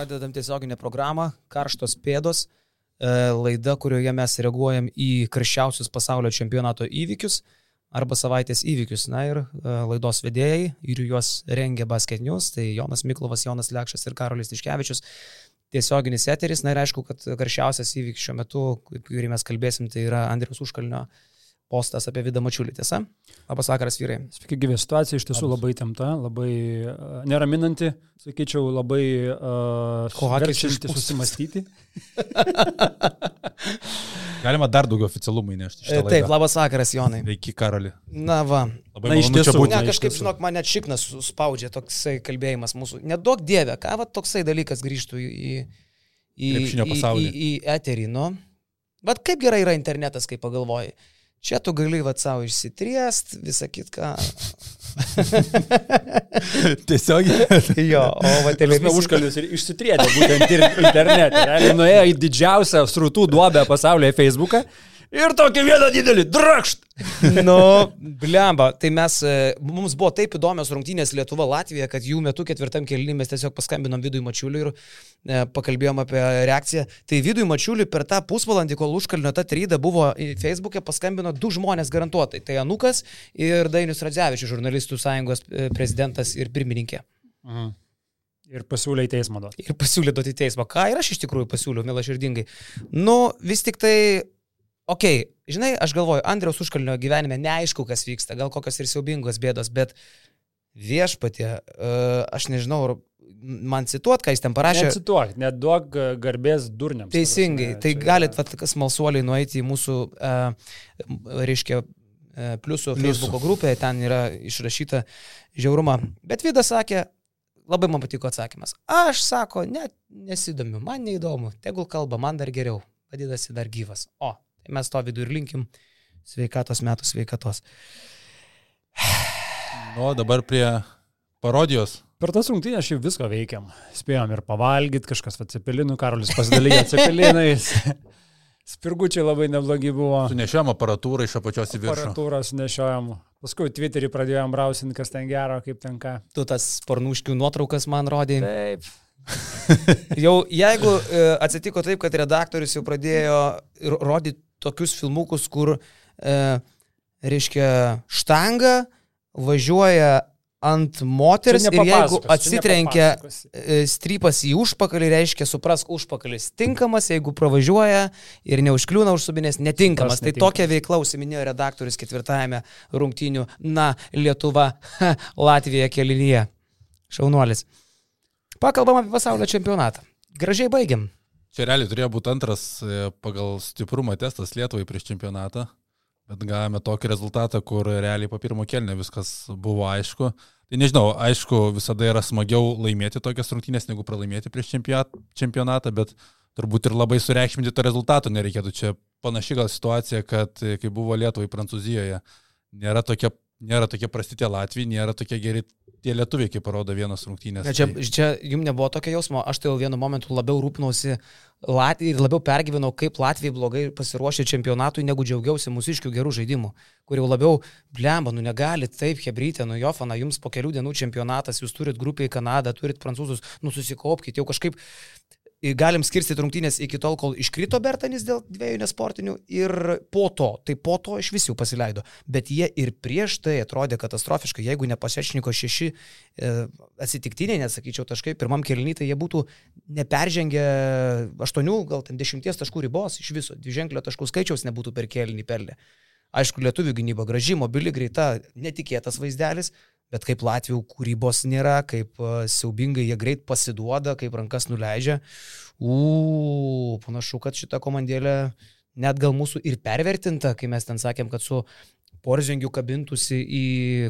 Pradedam tiesioginę programą, karštos pėdos, e, laida, kurioje mes reaguojam į karščiausius pasaulio čempionato įvykius arba savaitės įvykius. Na ir e, laidos vedėjai ir juos rengia Basket News, tai Jonas Miklovas, Jonas Lekšas ir Karolis Tiškevičius. Tiesioginis eteris, na ir aišku, kad karščiausias įvykis šiuo metu, kurį mes kalbėsim, tai yra Andrius Užkalnio postas apie Vidą Mačiulį, tiesa? Labas vakaras, vyrai. Sveiki, gyvė situacija iš tiesų Labas. labai temta, labai uh, neraminanti, sakyčiau, labai uh, verčianti susimastyti. Galima dar daugiau oficialumų įnešti. E, taip, labas vakaras, Jonai. Veiki, Karali. Na va. Labai Na, iš tiesų. Ne, kažkaip, žinok, mane šiknas spaudžia toksai kalbėjimas mūsų. Nedaug dievė, ką va toksai dalykas grįžtų į, į, į, į, į, eterį, nu. Bet kaip gerai yra internetas, kai pagalvoji. Čia tu gali va savo išsitriest, visą kitką. Tiesiog. jo, o va televizija. Užkalius ir išsitriedė būtent internete. Nuėjo į didžiausią srautų duobę pasaulyje Facebooką ir tokį vieną didelį drakšt. nu, blemba, tai mes, e, mums buvo taip įdomios rungtynės Lietuva-Latvija, kad jų metu ketvirtam kelnį mes tiesiog paskambinom Vidui Mačiuliui ir e, pakalbėjom apie reakciją. Tai Vidui Mačiuliui per tą pusvalandį, kol užkalnio ta tryda buvo Facebook'e, paskambino du žmonės garantuotai. Tai Anukas ir Dainius Radzevičius, žurnalistų sąjungos e, prezidentas ir pirmininkė. Aha. Ir pasiūlė į teismą duoti. Ir pasiūlė duoti į teismą. Ką ir aš iš tikrųjų pasiūliau, mėla širdingai. Nu, vis tik tai ok, žinai, aš galvoju, Andriaus užkalnio gyvenime neaišku, kas vyksta, gal kokios ir siaubingos bėdos, bet viešpatė, uh, aš nežinau, man cituot, ką jis ten parašė. Necituok, neduok garbės durniams. Teisingai, tai galit, vat, kas malsuoliai, nueiti į mūsų, uh, reiškia, uh, pliusų Facebook grupę, ten yra išrašyta žiauruma. Bet Vidas sakė, labai man patiko atsakymas. Aš sako, net nesidomiu, man neįdomu, tegul kalba, man dar geriau, vadinasi dar gyvas. O, mes to vidų ir linkim sveikatos metų sveikatos. Nu, dabar prie parodijos. Per tas rungtynės šiaip visko veikiam. Spėjom ir pavalgyti, kažkas atsipelinų, Karolis pasidalėjo atsipelinais. Spirgučiai labai neblogi buvo. Sunešiojom aparatūrą iš apačios į viršų. Aparatūros nešiojom. Paskui Twitterį pradėjom brausinti, kas ten gero, kaip ten ką. Tu tas pornuškių nuotraukas man rodė. Taip. jau jeigu e, atsitiko taip, kad redaktorius jau pradėjo rodyti tokius filmukus, kur, e, reiškia, štanga važiuoja ant moters ir jeigu atsitrenkia e, strypas į užpakalį, reiškia, suprask, užpakalis tinkamas, jeigu pravažiuoja ir neužkliūna už subinės, netinkamas. Tai tokia veikla užsiminėjo redaktorius ketvirtajame rungtynių, na, Lietuva, Latvija kelinyje. Šaunuolis. Pakalbam apie pasaulio čempionatą. Gražiai baigiam. Čia realiai turėjo būti antras e, pagal stiprumą testas Lietuvai prieš čempionatą, bet gavome tokį rezultatą, kur realiai po pirmo kelnio viskas buvo aišku. Tai nežinau, aišku, visada yra smagiau laimėti tokias rungtynės, negu pralaimėti prieš čempionatą, bet turbūt ir labai sureikšminti to rezultato nereikėtų. Čia panaši gal situacija, kad e, kai buvo Lietuvai Prancūzijoje, nėra tokie, nėra tokie prasti tie Latvijai, nėra tokie geri tie lietuviai, kaip parodo vienas rungtynės. Čia, tai... čia jums nebuvo tokio jausmo, aš tai jau vienu momentu labiau rūpinausi Latvijai ir labiau pergyvenau, kaip Latvijai blogai pasiruošė čempionatui, negu džiaugiausi mūsiškių gerų žaidimų, kur jau labiau blemba, nu negali taip, hebrytė, nu jofana, jums po kelių dienų čempionatas, jūs turit grupę į Kanadą, turit prancūzus, nu susikopkite, jau kažkaip galim skirstyti rungtynės iki tol, kol iškrito Bertanis dėl dviejų nesportinių ir po to, tai po to iš visų pasileido. Bet jie ir prieš tai atrodė katastrofiškai, jeigu ne pasečniko šeši e, atsitiktiniai, nesakyčiau, taškai, pirmam kelnyje tai jie būtų neperžengę aštuonių, gal ten dešimties taškų ribos iš viso, dviženklio taškų skaičiaus nebūtų per kelnį pelnę. Aišku, lietuvių gynyba graži, mobili, greita, netikėtas vaizdelis, bet kaip Latvijų kūrybos nėra, kaip siaubingai jie greit pasiduoda, kaip rankas nuleidžia. Uuu, panašu, kad šita komandėlė net gal mūsų ir pervertinta, kai mes ten sakėm, kad su Porzingiu kabintusi į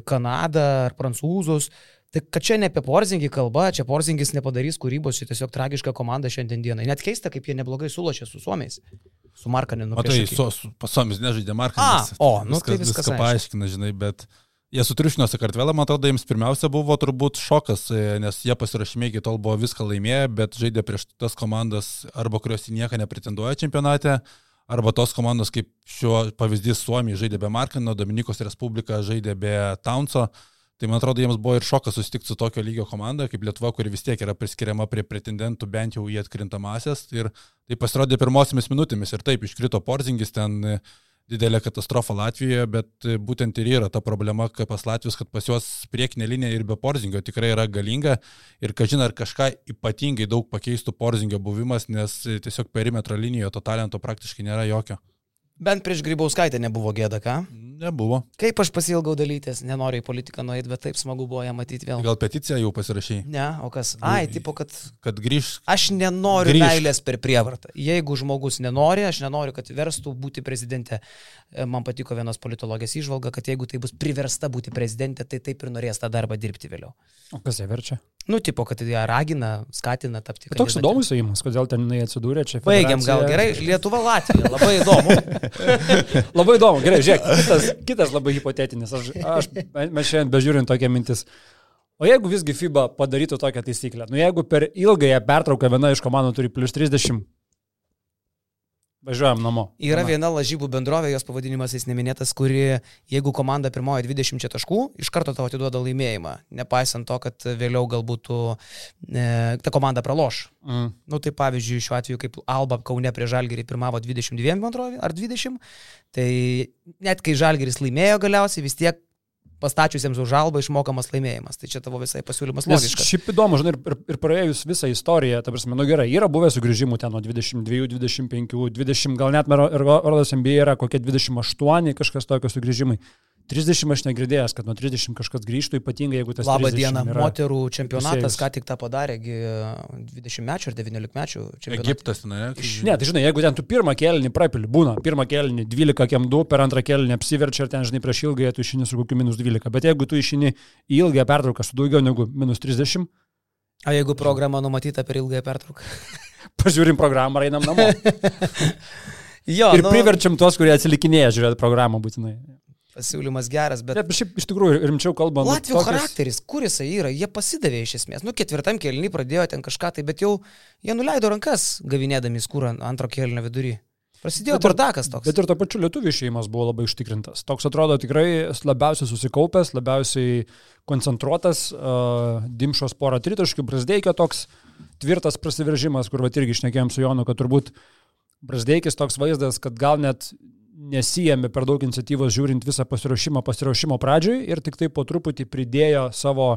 Kanadą ar Prancūzus. Tai kad čia ne apie Porzingį kalba, čia Porzingis nepadarys kūrybos, čia tiesiog tragiška komanda šiandien dienai. Net keista, kaip jie neblogai sulošė su Suomiais. Su Markaninu. O tai su, su, Suomis nežaidė Markaninas. A, o, nu viskas, tai viskas viską paaiškina, žinai, bet... Uh, Jie sutriušino Sakartvelą, man atrodo, jiems pirmiausia buvo turbūt šokas, e, nes jie pasirašymė iki tol buvo viską laimėję, bet žaidė prieš tas komandas, arba kurios į nieką nepretenduoja čempionate, arba tos komandos, kaip šiuo pavyzdys Suomija žaidė be Markino, Dominikos Respublika žaidė be Townso. Tai man atrodo, jiems buvo ir šokas susitikti su tokio lygio komanda, kaip Lietuva, kuri vis tiek yra priskiriama prie pretendentų bent jau į atkrintamasias. Ir tai pasirodė pirmosiamis minutėmis. Ir taip, iškrito Porzingis ten didelė katastrofa Latvijoje, bet būtent ir yra ta problema, kad pas Latvijos, kad pas juos priekinė linija ir be Porzingio tikrai yra galinga ir kažin ar kažką ypatingai daug pakeistų Porzingio buvimas, nes tiesiog perimetro linijoje to talento praktiškai nėra jokio. Bent prieš Grybauskaitę nebuvo gėda, ką? Nebuvo. Kaip aš pasilgau dalytės, nenoriu į politiką nueiti, bet taip smagu buvo ją matyti vėl. Gal peticiją jau pasirašy? Ne, o kas? Ai, tipo, kad... Kad grįž. Aš nenoriu grįž. meilės per prievartą. Jeigu žmogus nenori, aš nenoriu, kad verstų būti prezidente. E, man patiko vienos politologės išvalga, kad jeigu tai bus priversta būti prezidente, tai taip ir norės tą darbą dirbti vėliau. O kas ją verčia? Nu, tipo, kad ją ragina, skatina tapti. Toks įdomus įimas, kodėl ten jinai atsidūrė čia. Baigiam gal gerai, Lietuva, Latvija, labai įdomu. labai įdomu, gerai, žiūrėk, kitas, kitas labai hipotetinis, aš, aš, mes šiandien bežiūrint tokią mintis. O jeigu visgi FIBA padarytų tokią taisyklę, nu jeigu per ilgąją pertrauką viena iš komandų turi plus 30 Važiuojam namo. Yra viena lažybų bendrovė, jos pavadinimas jis neminėtas, kuri, jeigu komanda pirmoji 20 taškų, iš karto tau atiduoda laimėjimą, nepaisant to, kad vėliau galbūt tu, e, ta komanda praloš. Mm. Nu, tai pavyzdžiui, šiuo atveju, kaip Alba Kaune prie Žalgerį pirmavo 22, man atrodo, ar 20, tai net kai Žalgeris laimėjo galiausiai, vis tiek pastačiusiems už žalbą išmokamas laimėjimas. Tai čia tavo visai pasiūlymas logiškas. Šiaip įdomu, žinai, ir, ir praėjus visą istoriją, ta prasme, nu gerai, yra buvę sugrįžimų ten nuo 22, 25, 20, gal net ir Rodas MBA yra kokie 28 kažkas tokio sugrįžimai. 30 aš negirdėjęs, kad nuo 30 kažkas grįžtų, ypatingai jeigu tas... Labą dieną, moterų čempionatas ką tik tą padarė, 20 mečių ar 19 mečių čempionatas. Egiptas, ne? Ne, tai žinai, jeigu ten tu pirmą kelinį prapili, būna, pirmą kelinį 12 kem 2, per antrą kelinį apsiverčia ir ten, žinai, prieš ilgąją tu išini su kokiu minus 12, bet jeigu tu išini į ilgąją pertrauką su daugiau negu minus 30... O jeigu programa numatyta per ilgąją pertrauką? Pažiūrim programą, einam namo. jo, ir nu... priverčiam tuos, kurie atsilikinėja žiūrėti programą būtinai pasiūlymas geras, bet... Bet šiaip iš tikrųjų rimčiau kalbant. Latvijos tokius... charakteris, kur jisai yra, jie pasidavė iš esmės. Nu, ketvirtam kelnį pradėjo ten kažką tai, bet jau jie nuleido rankas, gavinėdami skūrą antro kelnio vidury. Prasidėjo bardakas toks. Bet ir to pačiu lietuvių šeimas buvo labai užtikrintas. Toks atrodo tikrai labiausiai susikaupęs, labiausiai koncentruotas, uh, dimšos porą tritaškių, Brasdeikio toks tvirtas prasiveržimas, kur va irgi išnekėjom su Jonu, kad turbūt Brasdeikis toks vaizdas, kad gal net nesijėmė per daug iniciatyvos žiūrint visą pasiruošimą pasiruošimo pradžioj ir tik tai po truputį pridėjo savo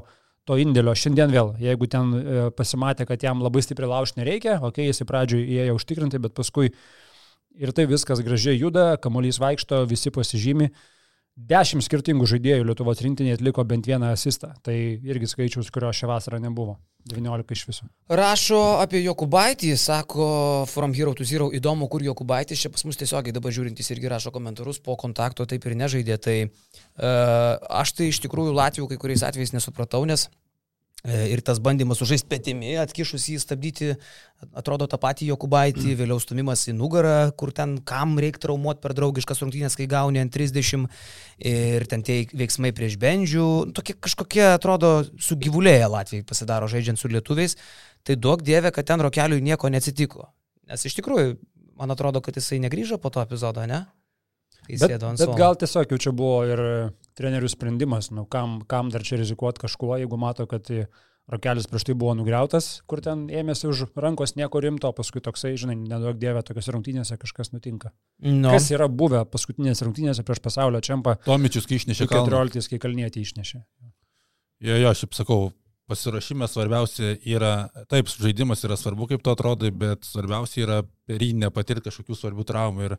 to indėlio. Šiandien vėl, jeigu ten e, pasimatė, kad jam labai stipriai laužti nereikia, okei, okay, jis į pradžioj įėjo užtikrinti, bet paskui ir tai viskas gražiai juda, kamuolys vaikšto, visi pasižymi. Dešimt skirtingų žaidėjų Lietuvos rinktinėje atliko bent vieną asistą. Tai irgi skaičius, kurio šią vasarą nebuvo. 19 iš viso. Rašo apie Jokubaitį, sako From Hero to Zero, įdomu, kur Jokubaitis, čia pas mus tiesiogiai dabar žiūrintys irgi rašo komentarus, po kontakto taip ir nežaidė. Tai uh, aš tai iš tikrųjų Latvijų kai kuriais atvejais nesupratau, nes E, ir tas bandymas sužaisti petimi, atkišus jį stabdyti, atrodo tą patį Jokubaitį, vėliau stumimas į nugarą, kur ten kam reikia traumuoti per draugiškas rungtynės, kai gauni ant 30 ir ten tie veiksmai prieš bendžių, tokie kažkokie, atrodo, su gyvulėje Latvijai pasidaro žaidžiant su lietuviais, tai duok dievė, kad ten rokeliui nieko neatsitiko. Nes iš tikrųjų, man atrodo, kad jisai negrįžo po to epizodo, ne? Bet, bet gal tiesiog jau čia buvo ir trenerių sprendimas, nu, kam, kam dar čia rizikuoti kažkuo, jeigu mato, kad rokelis prieš tai buvo nugriautas, kur ten ėmėsi už rankos nieko rimto, paskui toksai, žinai, nedaug dievė, tokiuose rungtynėse kažkas nutinka. No. Kas yra buvę paskutinėse rungtynėse prieš pasaulio čempą? Tomičius, kai išnešė kalną. 14, kai kalnėti išnešė. Jo, jo, aš sakau, pasirašymas svarbiausia yra, taip, žaidimas yra svarbu, kaip to atrodo, bet svarbiausia yra per jį nepatirti kažkokių svarbių traumų. Ir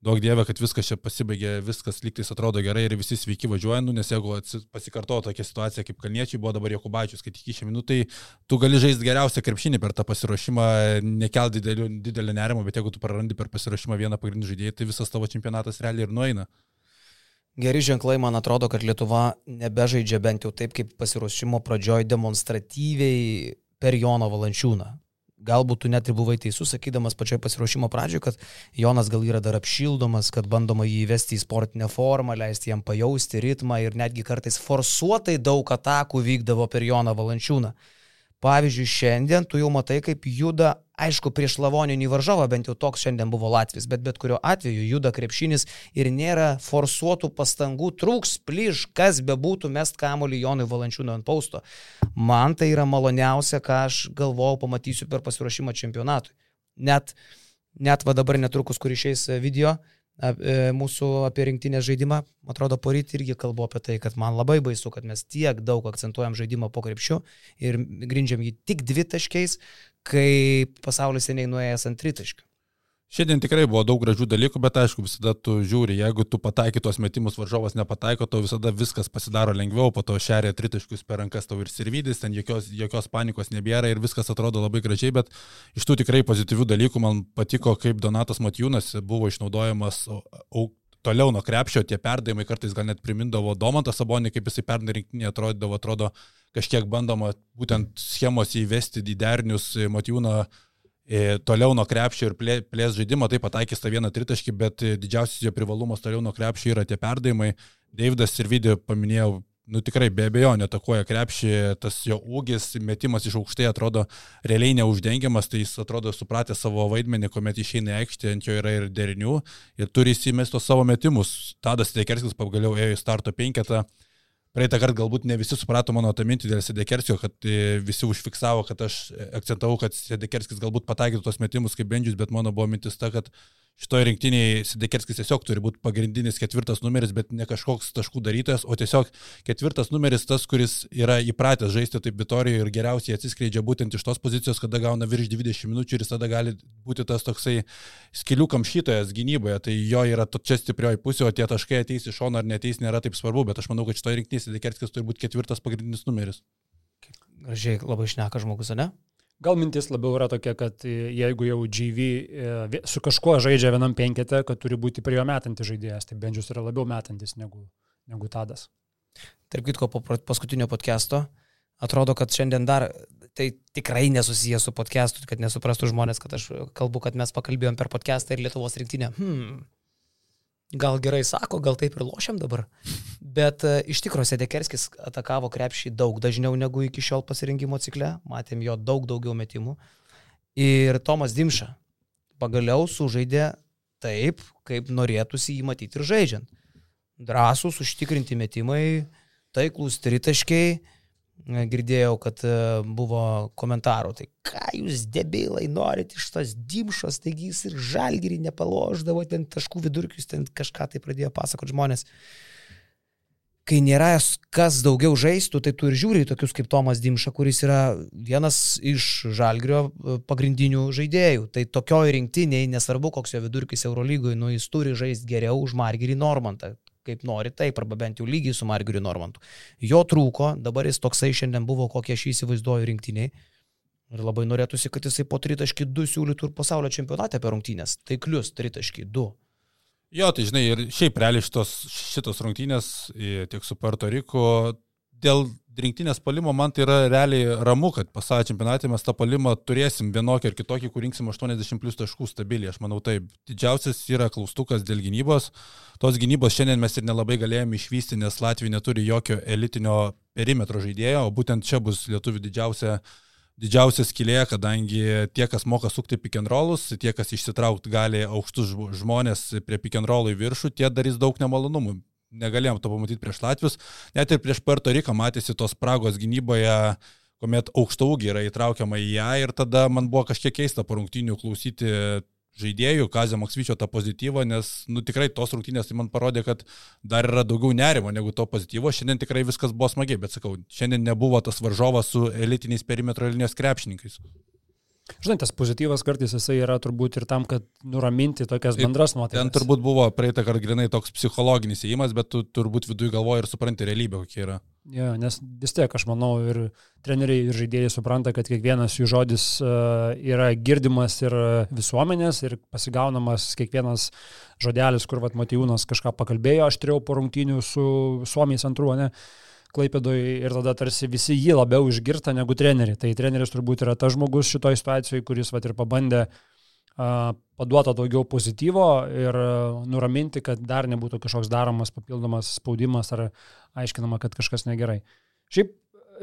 Daug dievė, kad viskas čia pasibaigė, viskas lygtais atrodo gerai ir visi sveiki važiuoja, nu, nes jeigu pasikartojo tokia situacija kaip Kalniečiai buvo dabar Jokubaičius, kad iki šią minutę, tu gali žaisti geriausią krepšinį per tą pasiruošimą, nekelt didelio, didelio nerimo, bet jeigu tu prarandi per pasiruošimą vieną pagrindinį žaidėją, tai visas tavo čempionatas realiai ir nueina. Geri ženklai, man atrodo, kad Lietuva nebežaidžia bent jau taip, kaip pasiruošimo pradžioj demonstratyviai per Jono Valančiūną. Galbūt tu net ir buvai teisus, sakydamas pačioje pasiruošimo pradžioje, kad Jonas gal yra dar apšildomas, kad bandoma jį įvesti į sportinę formą, leisti jam pajausti ritmą ir netgi kartais forsuotai daug atakų vykdavo per Joną Valančiūną. Pavyzdžiui, šiandien tu jau matai, kaip juda, aišku, prieš lavoninį varžovą, bent jau toks šiandien buvo Latvijas, bet bet kuriuo atveju juda krepšinis ir nėra forsuotų pastangų, trūks, plyš, kas bebūtų mest kamolį Jonui Valančiūnui ant pausto. Man tai yra maloniausia, ką aš galvojau pamatysiu per pasiruošimą čempionatui. Net, net va dabar netrukus, kur išeis video, E, mūsų apie rinktinės žaidimą. Atrodo, poryt irgi kalbu apie tai, kad man labai baisu, kad mes tiek daug akcentuojam žaidimą po krepšiu ir grindžiam jį tik dvi taškiais, kai pasaulis seniai nuėjęs ant tritaškių. Šiandien tikrai buvo daug gražių dalykų, bet aišku, visada tu žiūri, jeigu tu pataiky tuos metimus, varžovas nepataiko, tau visada viskas pasidaro lengviau, po to šeria tritaškius per rankas tau ir sirvidis, ten jokios, jokios panikos nebėra ir viskas atrodo labai gražiai, bet iš tų tikrai pozityvių dalykų man patiko, kaip Donatas Matijūnas buvo išnaudojamas toliau nuo krepšio, tie perdavimai kartais gal net primindavo Domantą Sabonį, kaip jisai pernai rinkinį atrodydavo, atrodo kažkiek bandoma būtent schemos įvesti į derinius Matijūną toliau nuo krepšio ir plės, žaidimo, taip pataikys tą vieną tritaškį, bet didžiausias jo privalumas toliau nuo krepšio yra tie perdavimai. Davidas ir video paminėjau, nu tikrai be abejo netakoja krepšį, tas jo ūgis, metimas iš aukštai atrodo realiai neuždengiamas, tai jis atrodo supratę savo vaidmenį, kuomet išeina aikštė, ant jo yra ir derinių ir turi įsimestos savo metimus. Tadas Tekerskis pagaliau ėjo į starto penketą. Praeitą kartą galbūt ne visi suprato mano tą mintį dėl Sedekerskio, kad e, visi užfiksavo, kad aš akcentavau, kad Sedekerskis galbūt pataikytų tos metimus kaip Bendžius, bet mano buvo mintis ta, kad šitoje rinktinėje Sidekerskis tiesiog turi būti pagrindinis ketvirtas numeris, bet ne kažkoks taškų darytojas, o tiesiog ketvirtas numeris tas, kuris yra įpratęs žaisti taip Vitorijoje ir geriausiai atsiskleidžia būtent iš tos pozicijos, kada gauna virš 20 minučių ir jis tada gali būti tas toksai skilių kamšytojas gynyboje, tai jo yra čia stiprioji pusė, o tie taškai ateis iš šono ar neteis nėra taip svarbu, bet aš manau, kad šitoje rinktinėje Sidekerskis turi būti ketvirtas pagrindinis numeris. Gražiai labai šneka žmogus, ne? Gal mintis labiau yra tokia, kad jeigu jau GV e, su kažkuo žaidžia vienam penkete, kad turi būti prie jo metantis žaidėjas, tai Bendžius yra labiau metantis negu, negu Tadas. Tarp kitko, po paskutinio podcast'o atrodo, kad šiandien dar tai tikrai nesusiję su podcastu, kad nesuprastų žmonės, kad aš kalbu, kad mes pakalbėjom per podcastą ir Lietuvos rinktinę. Hmm, gal gerai sako, gal taip ir lošiam dabar. Bet uh, iš tikrųjų Sedekerskis atakavo krepšį daug dažniau negu iki šiol pasirinkimo cikle, matėm jo daug daugiau metimų. Ir Tomas Dimša pagaliau sužaidė taip, kaip norėtųsi jį matyti ir žaidžiant. Drąsūs, užtikrinti metimai, taiklus tritaškiai, girdėjau, kad e, buvo komentarų, tai ką jūs debilai norit iš tos dimšos, taigi jis ir žalgirį nepaloždavo, ten taškų vidurkius, ten kažką tai pradėjo pasakoti žmonės. Kai nėra kas daugiau žaistų, tai tu ir žiūri tokius kaip Tomas Dimša, kuris yra vienas iš žalgirio e, pagrindinių žaidėjų. Tai tokioj rinktiniai, nesvarbu koks jo vidurkis Eurolygoje, nu jis turi žaisti geriau už Margirį Normantą kaip nori, taip, arba bent jau lygiai su Margiriu Normantu. Jo trūko, dabar jis toksai šiandien buvo, kokie aš įsivaizduoju rinktiniai. Ir labai norėtųsi, kad jisai po 3.2 siūlytų ir pasaulio čempionate per rungtynės. Taiklius 3.2. Jo, tai žinai, ir šiaip realiai šitos, šitos rungtynės tiek su Puerto Rico dėl rinktinės palimo man tai yra realiai ramu, kad pasaulio čempionate mes tą palimą turėsim vienokį ir kitokį, kur rinksim 80 plus taškų stabiliai. Aš manau, taip. Didžiausias yra klaustukas dėl gynybos. Tos gynybos šiandien mes ir nelabai galėjome išvysti, nes Latvija neturi jokio elitinio perimetro žaidėjo, o būtent čia bus lietuvių didžiausia didžiausia skilė, kadangi tie, kas moka sukti pick and rollus, tie, kas išsitraukti gali aukštus žmonės prie pick and rollų į viršų, tie darys daug nemalonumų negalėjom to pamatyti prieš Latvius, net ir prieš Puerto Riką matėsi tos spragos gynyboje, kuomet aukšta ūgį yra įtraukiama į ją ir tada man buvo kažkiek keista po rungtynių klausyti žaidėjų, Kazio Maksvyčio tą pozityvą, nes nu, tikrai tos rungtynės tai man parodė, kad dar yra daugiau nerimo negu to pozityvo. Šiandien tikrai viskas buvo smagiai, bet sakau, šiandien nebuvo tas varžovas su elitiniais perimetro linijos krepšininkais. Žinai, tas pozityvas kartais jisai yra turbūt ir tam, kad nuraminti tokias bendras nuotaikas. Ten turbūt buvo praeitą kartą grinai toks psichologinis įėjimas, bet tu turbūt viduje galvoji ir supranti realybę, kokia yra. Ja, nes vis tiek aš manau ir treneriai ir žaidėjai supranta, kad kiekvienas jų žodis uh, yra girdimas ir visuomenės ir pasigaunamas kiekvienas žodelis, kur vat Matijūnas kažką pakalbėjo, aš turėjau po rungtynių su Suomijais antruo, ne? Uh, Klaipėdoje ir tada tarsi visi jį labiau išgirsta negu treneriai. Tai treneris turbūt yra tas žmogus šitoje situacijoje, kuris vat ir pabandė uh, paduoti daugiau pozityvo ir uh, nuraminti, kad dar nebūtų kažkoks daromas papildomas spaudimas ar aiškinama, kad kažkas negerai. Šiaip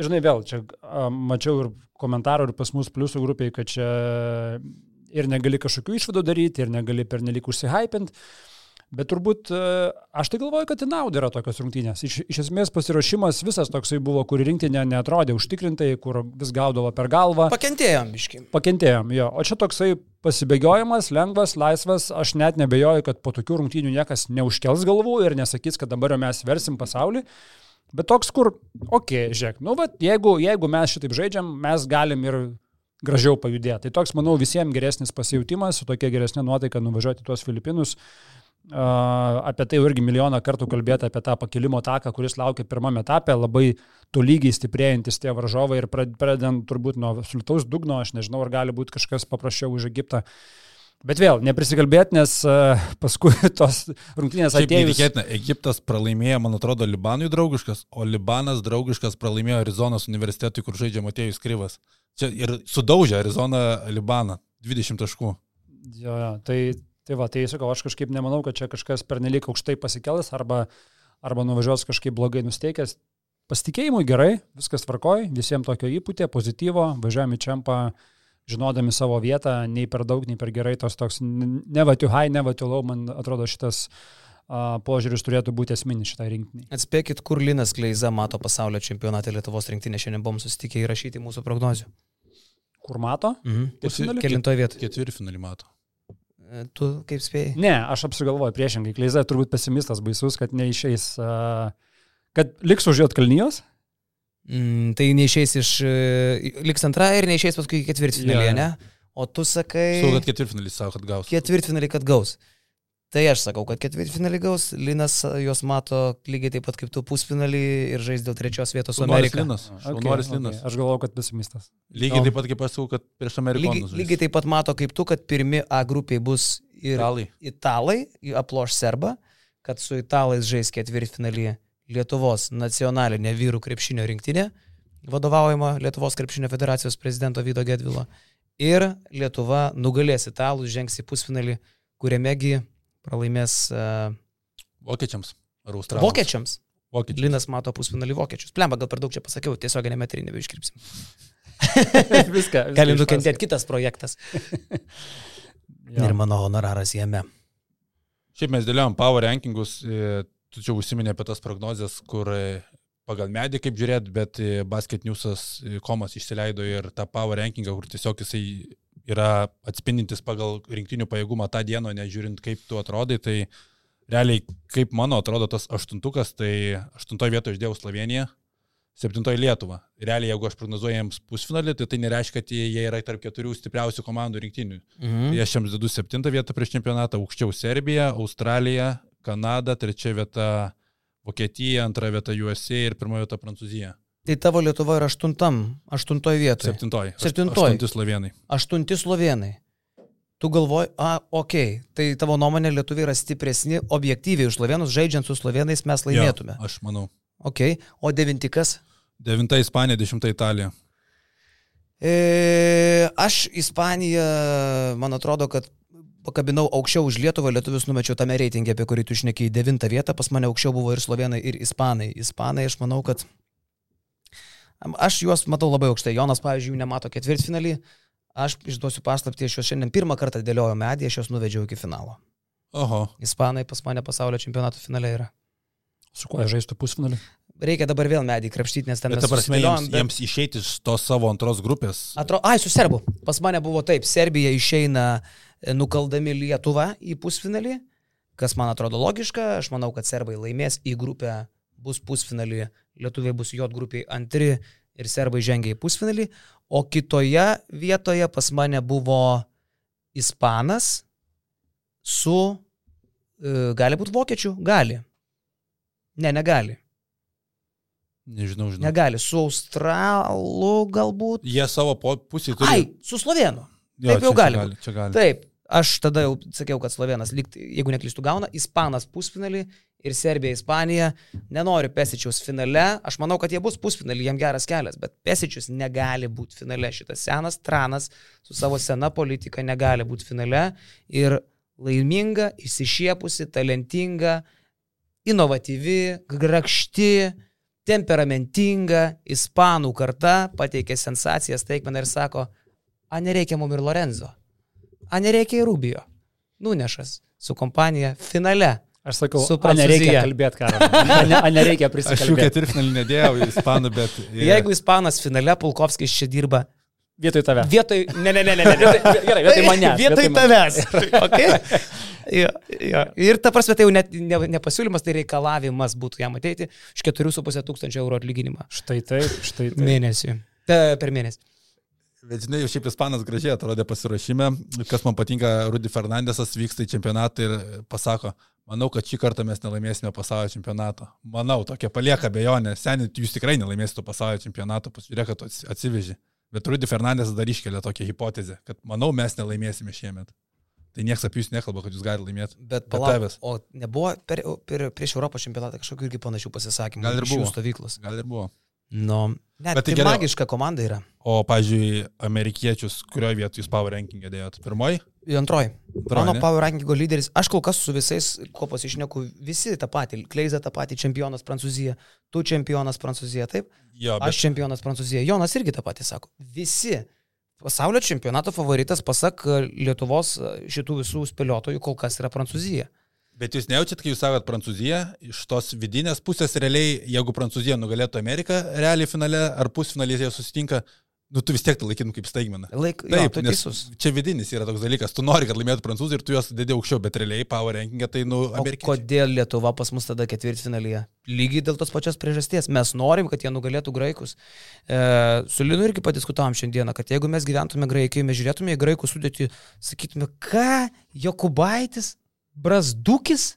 žinai, vėl, čia a, mačiau ir komentarų, ir pas mus pliusų grupiai, kad čia ir negali kažkokių išvadų daryti, ir negali per nelik užsihypinti. Bet turbūt e, aš tai galvoju, kad į naudą yra tokios rungtynės. Iš, iš esmės pasiruošimas visas toksai buvo, kur rinktinė netrodė užtikrintai, kur vis gaudavo per galvą. Pakentėjom, biškim. Pakentėjom, jo. O čia toksai pasibėgiojimas, lengvas, laisvas, aš net nebejoju, kad po tokių rungtynių niekas neužkels galvų ir nesakys, kad dabar jau mes versim pasaulį. Bet toks, kur, okei, okay, žiūrėk, nu, va, jeigu, jeigu mes šitaip žaidžiam, mes galim ir gražiau pajudėti. Tai toks, manau, visiems geresnis pasijautimas, su tokia geresnė nuotaika nuvažiuoti tuos Filipinus. Apie tai irgi milijoną kartų kalbėti, apie tą pakilimo taką, kuris laukia pirmame etape, labai tolygiai stiprėjantis tie varžovai ir pradedant turbūt nuo absoliutaus dugno, aš nežinau, ar gali būti kažkas paprasčiau už Egiptą. Bet vėl, neprisikalbėti, nes paskui tos rungtynės atėjo. Netikėtina, Egiptas pralaimėjo, man atrodo, Libanui draugiškas, o Libanas draugiškas pralaimėjo Arizonos universitetui, kur žaidžia Matėjus Kryvas. Čia ir sudaužė Arizoną Libaną 20 taškų. Jo, jo, tai Tai va, tai sakau, aš kažkaip nemanau, kad čia kažkas pernelyg aukštai pasikels arba, arba nuvažiuos kažkaip blogai nusteikęs. Pasitikėjimui gerai, viskas tvarkoj, visiems tokio įpūtė, pozityvo, važiuojame į čempą, žinodami savo vietą, nei per daug, nei per gerai, tos toks ne va tu high, ne va tu low, man atrodo šitas uh, požiūris turėtų būti esminis šitai rinktiniai. Atspėkit, kur Linas Kleiza mato pasaulio čempionatą Lietuvos rinktinė, šiandien buvom susitikę įrašyti mūsų prognozių. Kur mato? Mhm. Kelintoje vietoje. Ketvirtfinalį mato. E, tu kaip spėjai? Ne, aš apsigalvoju priešingai. Kleiza turbūt pesimistas baisus, kad neišeis, uh, kad liks už Jotkalnijos. Mm, tai neišeis iš, uh, liks antra ir neišeis paskui ketvirtfinalį, ja. ne? O tu sakai... Su, kad ketvirtfinalį savo, kad gaus. Ketvirtfinalį, kad gaus. Tai aš sakau, kad ketvirtfinalį gaus, Linas juos mato lygiai taip pat kaip tu pusfinalį ir žais dėl trečios vietos su Amerika. Linas. Okay, okay. Aš galvoju, kad pesimistas. Lygiai taip pat kaip aš sakau, kad prieš Ameriką. Lygiai, lygiai taip pat mato kaip tu, kad pirmi A grupiai bus ir italai, italai aploš serbą, kad su italais žais ketvirtfinalį Lietuvos nacionalinė vyrų krepšinio rinktinė, vadovaujama Lietuvos krepšinio federacijos prezidento Vydo Gedvilo. Ir Lietuva nugalės italus, žengs į pusfinalį, kuriamegi pralaimės uh, vokiečiams ar australams. Vokiečiams. Vokiečiams. Linas mato pusfinalį vokiečius. Plemba, gal per daug čia pasakiau, tiesiog nemetrį nebeiškripsim. viską. viską Galim nukentėti kitas projektas. Ir mano honoraras jame. Šiaip mes dėliojom power rankingus, e, tu čia užsiminė apie tas prognozes, kur e, pagal medį kaip žiūrėt, bet Basket Newsas komas išsileido ir tą power rankingą, kur tiesiog jisai yra atspindintis pagal rinktinių pajėgumą tą dieną, nežiūrint kaip tu atrodai, tai realiai kaip mano atrodo tas aštuntukas, tai aštuntoje vietoje išdėjau Sloveniją, septintoje Lietuva. Realiai, jeigu aš prognozuoju jiems pusfinalį, tai tai nereiškia, kad jie yra tarp keturių stipriausių komandų rinktinių. Mhm. Tai aš jiems dedu septintą vietą prieš čempionatą, aukščiau Serbija, Australija, Kanada, trečia vieta Vokietija, antra vieta USA ir pirmoji vieta Prancūzija. Tai tavo Lietuva yra aštuntam, aštuntoje vietoje. Septintoje. Septintoje. Aštunti slovenai. Aštunti slovenai. Tu galvoji, a, okei, okay. tai tavo nuomonė lietuviai yra stipresni objektyviai už slovenus, žaidžiant su slovenais mes laimėtume. Jo, aš manau. Ok, o devintikas? Devinta Ispanija, dešimta Italija. E, aš Ispaniją, man atrodo, kad pakabinau aukščiau už Lietuvą, lietuvius numečiau tame reitingė, apie kurį tu šnekėjai, devintą vietą, pas mane aukščiau buvo ir slovenai, ir ispanai. Ispanai, aš manau, kad Aš juos matau labai aukštai. Jonas, pavyzdžiui, jų nemato ketvirtfinalį. Aš išduosiu paslapti, aš juos šiandien pirmą kartą dėlioju medį, aš juos nuvedžiau iki finalo. Oho. Ispanai pas mane pasaulio čempionato finale yra. Su kuo žaistų pusfinalį? Reikia dabar vėl medį krapštyti, nes ten mes... Ta prasme, jiems, bet... jiems išeiti iš tos savo antros grupės. Atro... Ai, su serbu. Pas mane buvo taip, Serbija išeina e, nukaldami Lietuvą į pusfinalį, kas man atrodo logiška. Aš manau, kad serbai laimės į grupę, bus pusfinalį lietuviai bus J grupiai antri ir serbai žengia į pusfinalį, o kitoje vietoje pas mane buvo ispanas su, e, gali būti vokiečių, gali. Ne, negali. Nežinau, žinau. Negali, su australu galbūt. Jie savo pusį turi. Ai, su slovėnu. Jo, Taip jau gali. gali, gali. Taip, aš tada jau sakiau, kad slovenas, lyg, jeigu neklystu, gauna, ispanas pusfinalį ir Serbija, Ispanija. Nenoriu Pesičiaus finale. Aš manau, kad jie bus pusfinalį, jiem geras kelias, bet Pesičius negali būti finale. Šitas senas tranas su savo sena politika negali būti finale. Ir laiminga, įsišiepusi, talentinga, inovatyvi, grakšti, temperamentinga ispanų karta pateikė sensacijas taikmeną ir sako, a nereikia mum ir Lorenzo, a nereikia ir Rubio. Nunešas su kompanija finale. Aš sakau, Su a nereikia kalbėti, ką. Ne, a nereikia Aš jų ketvirtfinalį nedėjau į ispanų, bet... Jeigu ispanas finale, Pulkovskis čia dirba Vietoj tave. vietoj... Ne, ne, ne, ne, ne. Vietoj, Gerai, vietoj manęs. Vietoj manęs. tavęs. Okay? Jo, jo. Ir ta prasme, tai jau net ne, ne pasiūlymas, tai reikalavimas būtų jam ateiti iš 4,5 tūkstančio eurų atlyginimą Štai taip, štai taip. mėnesį. Ta, per mėnesį. Bet žinai, jau šiaip ispanas gražiai atrodė pasirašyme. Kas man patinka, Rudy Fernandesas vyksta į čempionatą ir pasako, manau, kad šį kartą mes nelaimėsime pasaulio čempionato. Manau, tokia palieka bejonė. Seniai, jūs tikrai nelaimėsite pasaulio čempionato, pasižiūrėk, kad atsiveži. Bet Rudy Fernandesas dar iškelia tokią hipotezę, kad manau, mes nelaimėsime šiemet. Tai niekas apie jūs nekalba, kad jūs galite laimėti. Bet palauk, o nebuvo per, per, prieš Europos čempionatą kažkokių irgi panašių pasisakymų. Gal ir buvo. Gal ir buvo. Nu, net Bet tai tai gerai. magiška komanda yra. O, pažiūrėjau, amerikiečius, kurioje vietoje jūs power rankingė dėjot? Pirmoji? Antroji. Mano? Power Rankingo lyderis, aš kol kas su visais, ko pasišneku, visi tą patį. Kleiza tą patį, čempionas Prancūzija, tu čempionas Prancūzija, taip? Jo, bet Aš čempionas Prancūzija, Jonas irgi tą patį sako. Visi. Pasaulio čempionato favoritas, pasak e, Lietuvos e, šitų visų spėliotojų, kol kas yra Prancūzija. Bet jūs nejaučiat, kai jūs sakot Prancūzija, iš tos vidinės pusės realiai, jeigu Prancūzija nugalėtų Ameriką realiai finale ar pusfinalėje jie susitinka, nu tu vis tiek tai laikytum kaip staigmeną. Laik, jo, Taip, teisus. čia vidinis yra toks dalykas, tu nori, kad laimėtų prancūzai ir tu juos dėdė aukščiau, bet realiai power rankingė tai, nu, O amerikiečiai. kodėl Lietuva pas mus tada ketvirtfinalyje? Lygiai dėl tos pačios priežasties. Mes norim, kad jie nugalėtų graikus. E, su Linu irgi padiskutavom šiandieną, kad jeigu mes gyventume graikiai, mes žiūrėtume į graikų sudėtį, sakytume, ką, Jokubaitis, Brasdukis,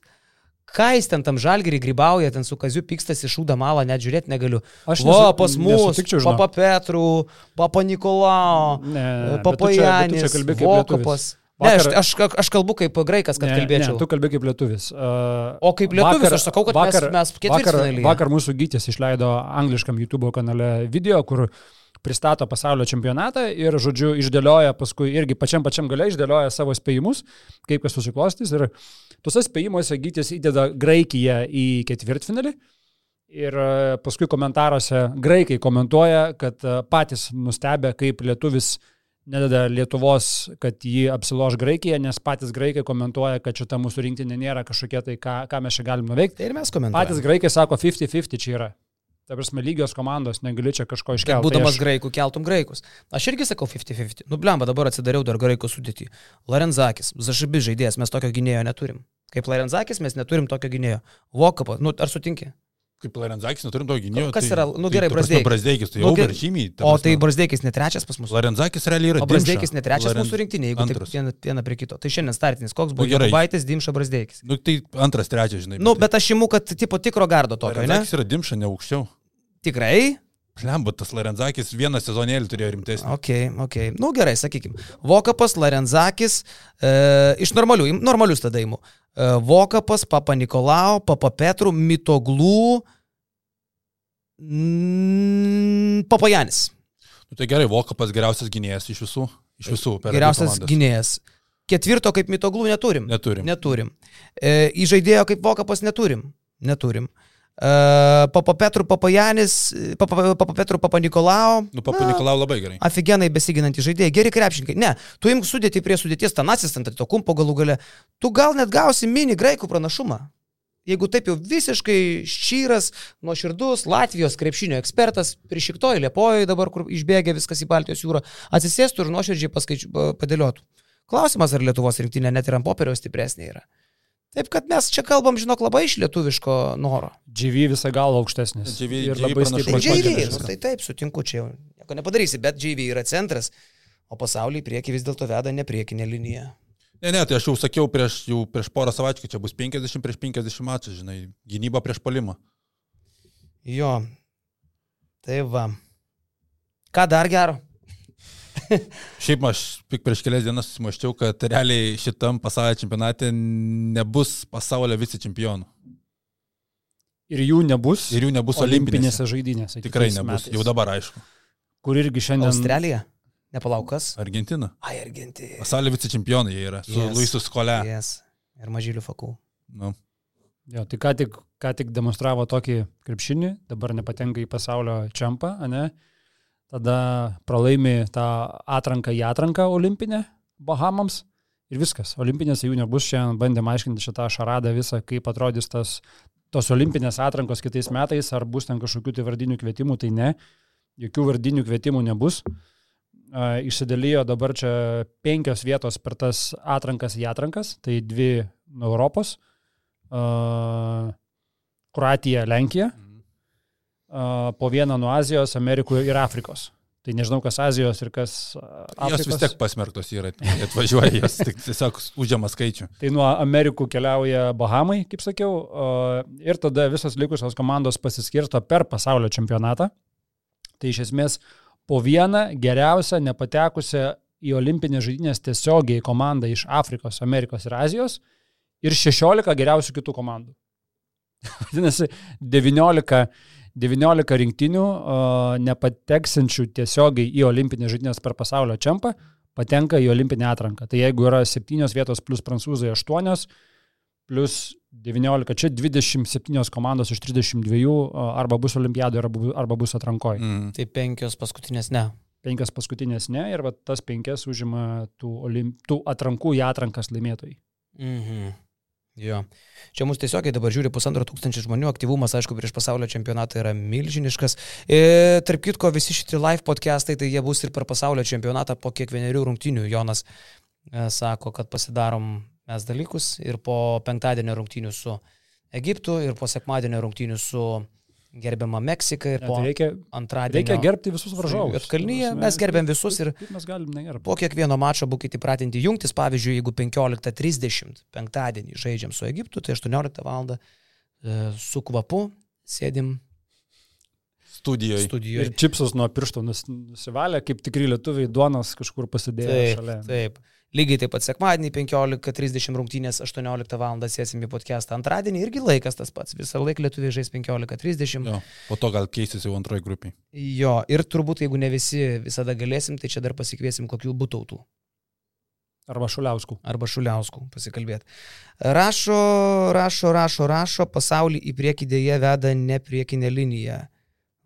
ką jis ten tam žalgerį grybauja, ten su kaziu pykstasi šūdą malą, net žiūrėti negaliu. Aš nesu- pas mus. Papa Petrų, Papa Nikolao, Ne, Papa Janis, Vokapas. lietuvis. Ne, aš, Vakar- aš, aš kalbu kaip graikas, kad ne, kalbėčiau. Ne, tu kalbė kaip lietuvis. Uh, O kaip lietuvis, aš sakau, kad mes- mes vakar, ketvirtfinalyje. vakar mūsų gytis išleido angliškam YouTube kanale video, kur pristato pasaulio čempionatą ir, žodžiu, išdėlioja paskui irgi pačiam pačiam gale išdėlioja savo spėjimus, kaip kas susiklostys. Ir tuose spėjimuose gytis įdeda Graikiją į ketvirtfinalį. Ir e, paskui komentaruose graikai komentuoja, kad e, patys nustebę, kaip lietuvis nedada Lietuvos, kad jį apsiloš Graikija, nes patys graikai komentuoja, kad šita mūsų rinktinė nėra kažkokia tai, ką, ką mes čia galim nuveikti. Tai ir mes komentuojame. Patys graikai sako 50-50 čia yra. Ta prasme, lygios komandos, negali čia kažko Kad iškelti. būdamas Tai aš- graikų keltum graikus. Aš irgi sakau 50-50. Nu, blemba, dabar atsidariau dar graikų sudėtį. Larenzakis, Zašibis žaidėjas, mes tokio gynėjo neturim. Kaip Larenzakis mes neturim tokio gynėjo. Vokapas, nu, ar sutinki? Kaip Larenzakis, neturim to gynėjo. Kas tai, yra- nu, gerai, tai, ta prasme, Brazdeikis. Brazdeikis, tai Nu, jau per žymiai. ta O tai. Brasdeikis netrečias pas mus. Larenzakis realiai yra. O Dimša. netrečias Laren- mūsų rinktinė, jeigu taip antras. vieną, vieną prie kito. Tai šiandien startinis. Koks buvo Nu, gerai. Jokubaitis, Dimša Brasdeikis. Nu, tai antras, trečias, žinai. Nu, bet aš imu, kad tipo tikro gardo tokio? Larenzakis yra Dimša, ne aukščiau. Tikrai? Lemba, tas Larenzakis vieną sezonėlį turėjo rimtesnį. Ok, ok. Nu gerai, sakykim. Vokapas, Larenzakis, e, iš normalių, normalius tada įimu. E, Vokapas, Papa Nikolau, Papa Petrų, Mitoglų, Papa Janis. Nu, tai gerai, Vokapas geriausias gynėjas iš visų. Iš visų. Geriausias gynėjas. Ketvirto kaip Mitoglų neturim. Neturim. Neturim. E, į žaidėjo kaip Vokapas neturim. Neturim. E, Papa Petrų, Papa Janis, Papa, Papa Petrų, Papa Nikolau. Nu, Papa Nikolau labai gerai. Aфиgenai besiginantys žaidėjai, geri krepšininkai. Ne, tu imk sudėti prie sudėties Tanasis ant to kumpo galų gale. Tu gal net gausi mini graikų pranašumą. Jeigu taip jau visiškai šyras, nuoširdus Latvijos krepšinio ekspertas, prišiktoj Liepojoje dabar, kur išbėgė viskas į Baltijos jūrą, atsisėstų ir nuoširdžiai paskaičiu, pa- padėliotų. Klausimas, ar Lietuvos rinktinė net ir ant popieriaus stipresnė yra. Taip kad mes čia kalbam, žinok, labai iš lietuviško noro. GV visą galvą aukštesnis. GV ir GV labai Tai stiprus. Pakelia nu, tai taip, sutinku, čia jau nieko nepadarysi, bet JV yra centras, o pasaulį į priekį vis dėlto veda ne priekinė linija. Ne, ne, tai aš jau sakiau prieš, jau prieš porą savaičių, kad čia bus 50 prieš 50 mačas, žinai, gynyba prieš palimą. Jo. Tai va. Ką dar gero? Šiaip aš tik prieš kelias dienas susimaščiau, kad realiai šitam pasaulio čempionate nebus pasaulio vicečempionų. Ir jų nebus. Ir jų nebus olimpinėse. olimpinėse žaidynėse. Tikrai nebus, metais. jau dabar aišku. Kur irgi šiandien. Australija? Nepalaukas. Argentina. Ai, Argentina. Pasaulio vicečempionai jie yra, su Yes. Luisu Skole. Yes. Ir mažylių fakų. Nu. Jo, tai ką tik, ką tik demonstravo tokį krepšinį, dabar nepatenka į pasaulio čempą, ne? Tada pralaimi tą atranką į atranką olimpinę Bahamams ir viskas. Olimpinėse jų nebus, šiandien bandėm aiškinti šitą šaradą visą, kaip atrodys tas, tos olimpinės atrankos kitais metais, ar bus ten kažkokių tai vardinių kvietimų, tai ne, jokių vardinių kvietimų nebus. Išsidalijo dabar čia penkios vietos per tas atrankas į atrankas, tai dvi nuo Europos Kroatija, Lenkija, uh, po vieną nuo Azijos, Amerikų ir Afrikos. Tai nežinau, kas Azijos ir kas Afrikos. Jos vis tiek pasmerktos yra, atvažiuoja, jos tik tiesiog užima skaičių. Tai nuo Amerikų keliauja Bahamai, kaip sakiau, ir tada visas likusios komandos pasiskirsto per pasaulio čempionatą. Tai iš esmės po vieną geriausią nepatekusią į olimpinės žaidynės tiesiogiai komandą iš Afrikos, Amerikos ir Azijos ir 16 geriausių kitų komandų. Vadinasi, 19, 19 rinktinių nepateksinčių tiesiogiai į olimpinės žaidynės per pasaulio čempą patenka į olimpinę atranką. Tai jeigu yra 7 vietos plus prancūzai 8, plus 19, čia 27 komandos iš 32 arba bus olimpiadoje, arba, arba bus atrankoje. Mm. Tai penkios paskutinės ne. Penkias paskutinės ne ir tas penkias užima tų, olimp... tų atrankų į atrankas laimėtojai. Mhm. Jo. Čia mūsų tiesiogiai dabar žiūri pusantro tūkstančio žmonių, aktyvumas, aišku, prieš pasaulio čempionatą yra milžiniškas. E, tarp kitko, visi šitie live podcastai, tai jie bus ir per pasaulio čempionatą po kiekvienerių rungtinių. Jonas e, sako, kad pasidarom mes dalykus ir po penktadienio rungtinių su Egiptu ir po sekmadienio rungtinių su gerbiama Meksika ir po ja, tai reikia, antradienio. Reikia gerbti visus varžovus. Kalnyje mes gerbiam visus ir mes galim negerbti. Po kiekvieno mačo būkite įpratinti jungtis, pavyzdžiui, jeigu 15.30 penktadienį žaidžiam su Egiptu, tai 18 val. su kvapu sėdim studijoje. studijoje. Ir čipsus nuo piršto nus, nusivalę, kaip tikri lietuviai, duonas kažkur pasidėjo taip, šalia. Taip. Lygiai taip pat sekmadienį 15.30 rungtynės 18 val. sėsim į podcastą. Antradienį irgi laikas tas pats. Visą laiką lietuviai žais 15.30. Jo, po to gal keisis jau antroji grupiai. Jo, ir turbūt jeigu ne visi visada galėsim, tai čia dar pasikviesim kokių būtautų. Arba Šuliauskų. Arba Šuliauskų pasikalbėti. Rašo, rašo, rašo, rašo, pasaulį į priekį dėje veda ne priekinė linija.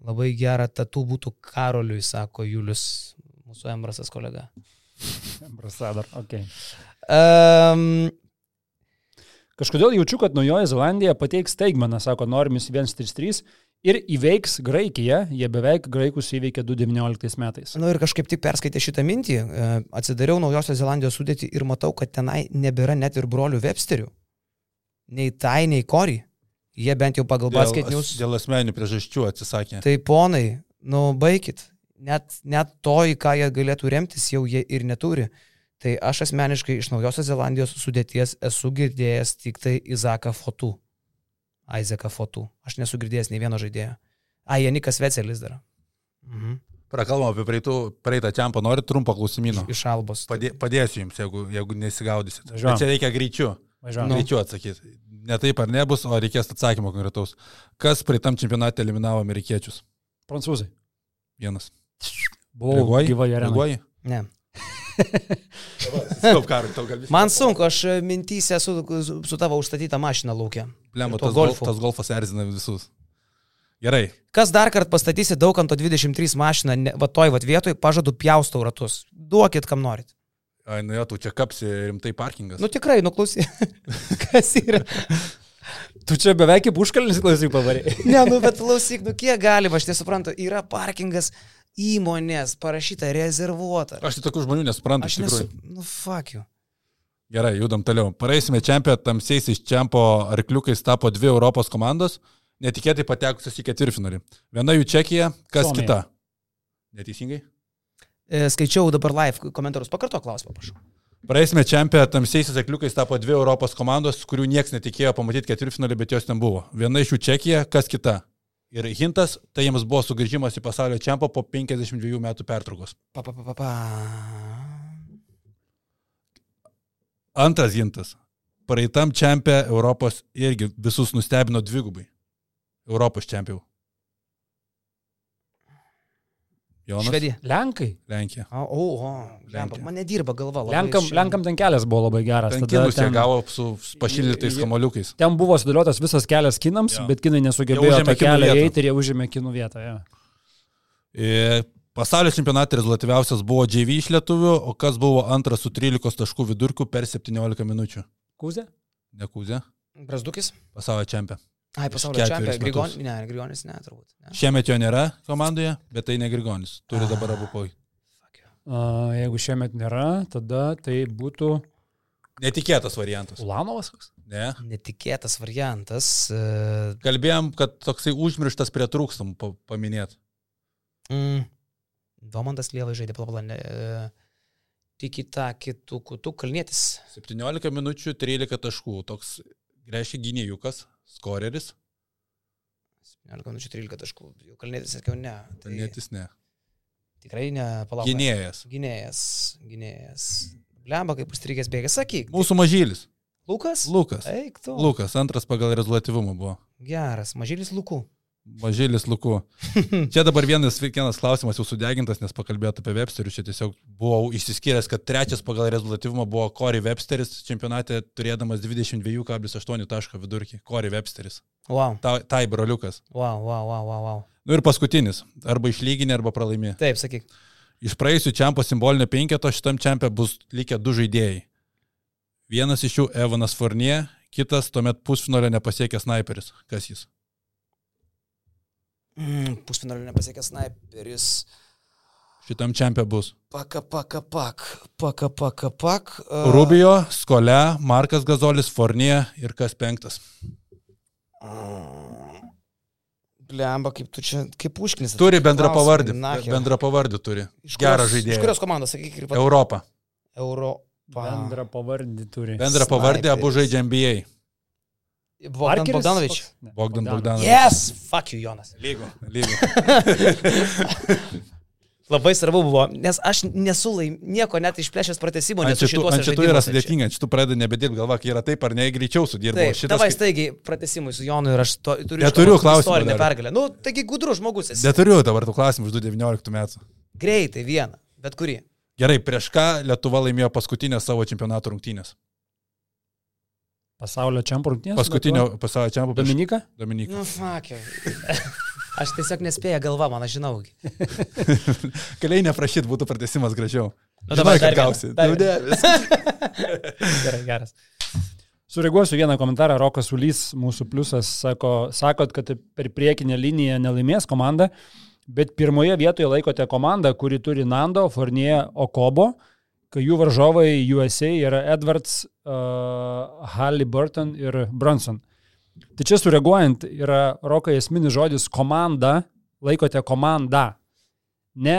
Labai gera tatų būtų Karoliui, sako Julius, mūsų Embrasas kolega. Embrasadar, ok. Um, Kažkodėl jaučiu, kad Naujoji Zelandija pateiks staigmeną, sako Normis 133 ir įveiks Graikiją, jie beveik Graikus įveikė 2019 metais. Na nu ir kažkaip tik perskaitė šitą mintį, atsidariau Naujosios Zelandijos sudėtį ir matau, kad tenai nebėra net ir brolių Websterių. Nei Tai, nei Kori. Jie bent jau pagal basket news. Dėl asmeninių priežasčių atsisakė. Tai ponai, nu baikit. Net, net to, į ką jie galėtų remtis, jau jie ir neturi. Tai aš asmeniškai iš Naujosios Zelandijos sudėties esu girdėjęs tik tai Izaką Fotų. Aizeką Fotų. Aš nesu girdėjęs nei vieno žaidėjo. A, Janikas Vecelis dar. Mhm. Prakalbam apie praeitų, praeitą čempą, norit trumpą klausimyną. Iš Albos. Padė, padėsiu jums, jeigu, jeigu nesigaudysit. Važiuojam. Bet čia reikia greičiu. Važiuojam. Nu. Greičiu atsakyti. Ne taip ar nebus, o reikės atsakymo konkretaus. Kas praeitam čempionate eliminavo amerikiečius? Prancūzai. Vienas. Buvau Reaguoji? gyva arena. Reaguoji? Ne. Man sunku, aš mintysė su, su tavo užstatyta mašina laukia. Tuo tas, golf, tas golfas erzina visus. Gerai. Kas dar kartą pastatysi daug ant to 23 mašiną, ne, va toj va vietoj, pažadu pjaustau ratus. Duokit, kam norit. Ai, nu jo, tu čia kapsi rimtai parkingas. Nu tikrai, nuklausy. Kas yra? Tu čia beveik kaip užkalnis klausai pavarė. Ne, nu bet klausyk, nu kiek galima, aš nesuprantu, yra parkingas įmonės parašyta rezervuota. Aš tai tokių žmonių nesuprantu, Aš iš nesu. tikrųjų. Nu fuck you. Gerai, judam toliau. Praeisime čempę, tamsiaisiais čempo arkliukais tapo dvi Europos komandos, netikėtai patekusios į ketvirtfinalį. Viena jų Čekija, kas Suomija. kita? Neteisingai? E, skaičiau dabar live komentarus, pakarto klausimą, prašau. Praeisime čempę, tamsiaisiais arkliukais tapo dvi Europos komandos, kurių niekas netikėjo pamatyti ketvirtfinalį, bet jos ten buvo. Viena iš jų Čekija, kas kita? Ir hintas, tai jiems buvo sugrįžimas į pasaulio čempą po 52 metų pertraukos. Pa, pa, pa, pa, pa. Antras hintas. Praeitam čempė Europos irgi visus nustebino dvigubai. Europos čempiau. Jonas. Švedija. Lenkai. Lenkija. O, o, o lemba, man nedirba galva. labai Lenkam, šiandien. Lenkam ten kelias buvo labai geras. Ten kinus jie ten- gavo su pašildytais Jie- kamoliukais. Ten buvo sudėliotas visas kelias kinams, Jo. bet kinai Jie nesugebėjo tą kelią eiti ir jie užėmė kinų vietą. Ja. E, Pasaulio čempionate rezultatyviausias buvo JV iš lietuvių, o kas buvo antras su 13 taškų vidurkiu per 17 minučių? Kūzė? Nekūzė. Brazdukis? Pasaulio čempionė. Ai, pasaulio čempionė. Grigon... Ne, Grigonis ne, turbūt. Ne. Šiemet jo nėra komandoje, bet tai ne Grigonis. Turi Ah. dabar abu poj. A, jeigu šiemet nėra, tada tai būtų Netikėtas variantas. Ulanovas. koks? Ne. Netikėtas variantas. e, Kalbėjom, kad toksai užmirštas prie trūkstamų pa paminėti. Mm, Domantas Lievai žaidė plaplanę. Tiki tą kitų kutų kalnėtis. 17 minučių, 13 taškų. Toks, reiškia, gynėjukas, skoreris. 17 minučių 13 taškų. Jau kalnėtis sakiau ne. Tai Netis ne. tikrai ne palauk. Gynėjas. Gynėjas. Gynėjas. Lemba, kaip užstrigęs bėgas. Sakyk. Mūsų mažylis. Lukas? Lukas. Eik tu. Lukas, antras pagal rezultatyvumą buvo. Geras. Mažylis Lukų. Mažylis Luku. Čia dabar vienas, vienas klausimas jau sudegintas, nes pakalbėtų apie Websterius. Čia tiesiog buvau išsiskyręs, kad trečias pagal rezultatyvumą buvo Corey Websteris čempionate, turėdamas 22,8 taško vidurkį. Corey Websteris. Wow. Ta, tai broliukas. Wow, wow, wow, wow, wow. Nu ir paskutinis. Arba išlyginė, arba pralaimė. Taip, sakyk. Iš praėjusių čempio simbolinio penketo šitam čempio bus likę du žaidėjai. Vienas iš jų Evanas Fornie, kitas tuomet pusfinalio nepasiekęs sniperis. Kas jis? Mm, pusfinalio nepasiekęs sniperis. Šitam čempio bus. Paka, paka, pak. Paka, paka, pak. Uh, Rubio, Skole, Markas Gazolis, Fornie ir kas penktas. Mm. Blemba, kaip tu čia, kaip užknis. Turi bendrą pavardį. Bendrą pavardį turi. Iš Gerą kurios- žaidėją. Iš kurios komandos, sakyk, ir pat... Europą. Europa. Bendrą pavardį turi. Bendrą pavardį abu žaidžia NBA. Bogdan Bogdanovič. Bogdan. Bogdanovič. Yes! Fuck you, Jonas. Lygo. Lygo. Labai svarbu buvo, nes aš nesu laim, nieko net išplėšęs pratesimo, nesu šitų, šitų yra sudėtinga, šitų pradeda nebedirbti galva, kai yra taip ar ne, greičiau sudirbo. Taip, Šitas, tavai staigiai pratesimui su Jonu ir aš to, turiu Neturiu klausimų istorinę dar. pergalę. Nu, taigi gudrus žmogus esi. Neturiu dabar tų klausimų už 2019 metų. Greitai vieną, bet kurį. Gerai, prieš ką Lietuva laimėjo paskutinę savo čempionato rungtynės? Pasaulio čempionų rungtynės. Paskutinio pasaulio čempionato. Dominika? Dominika. Nu, fuck. you. Aš tiesiog nespėju galva, man aš žinau. Galėjai neprašyti, būtų pratesimas gražiau. Nu, dabar Žinai, gausi. Nu. Gerai, geras. Sureaguosiu vieną komentarą, Rokas Ulys, mūsų pliusas, sako, sakot, kad per priekinę liniją nelaimės komanda, bet pirmoje vietoje laikote komandą, kuri turi Nando, Fornie, Okobo, kai jų varžovai USA yra Edwards, uh, Halliburton ir Brunson. Tai čia sureaguojant yra Rokai esminis žodis komanda, laikote komandą. Ne,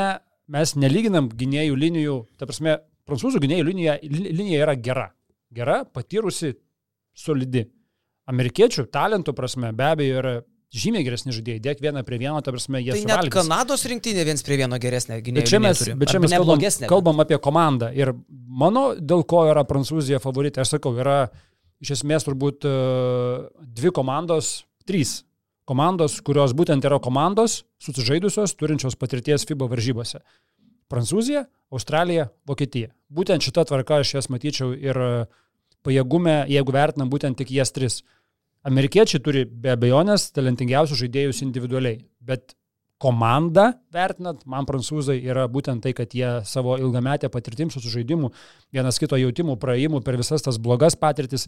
mes nelyginam gynėjų linijų, ta prasme, prancūzų gynėjų linija, li- linija yra gera. Gera, patyrusi, solidi. Amerikiečių talentų prasme be abejo yra žymiai geresni žaidėjai. Dėk vieną prie vieno, ta prasme, jie Tai net suvalgys. Kanados rinktinė viens prie vieno geresnė gynėja. Bet čia mes, bet čia mes kalbam, kalbam apie komandą. Ir mano, dėl ko yra Prancūzija favoritė, aš sakau, yra iš esmės turbūt e, dvi komandos, trys komandos, kurios būtent yra komandos susižaidusios, turinčios patirties FIBA varžybose. Prancūzija, Australija, Vokietija. Būtent šita tvarka aš jas matyčiau ir e, pajėgume, jeigu vertinam būtent tik jas tris. Amerikiečiai turi be abejonės talentingiausius žaidėjus individualiai, bet komanda, vertinant, man prancūzai yra būtent tai, kad jie savo ilgametę patirtim su žaidimu, vienas kito jautimu, praėjimu per visas tas blogas patirtis,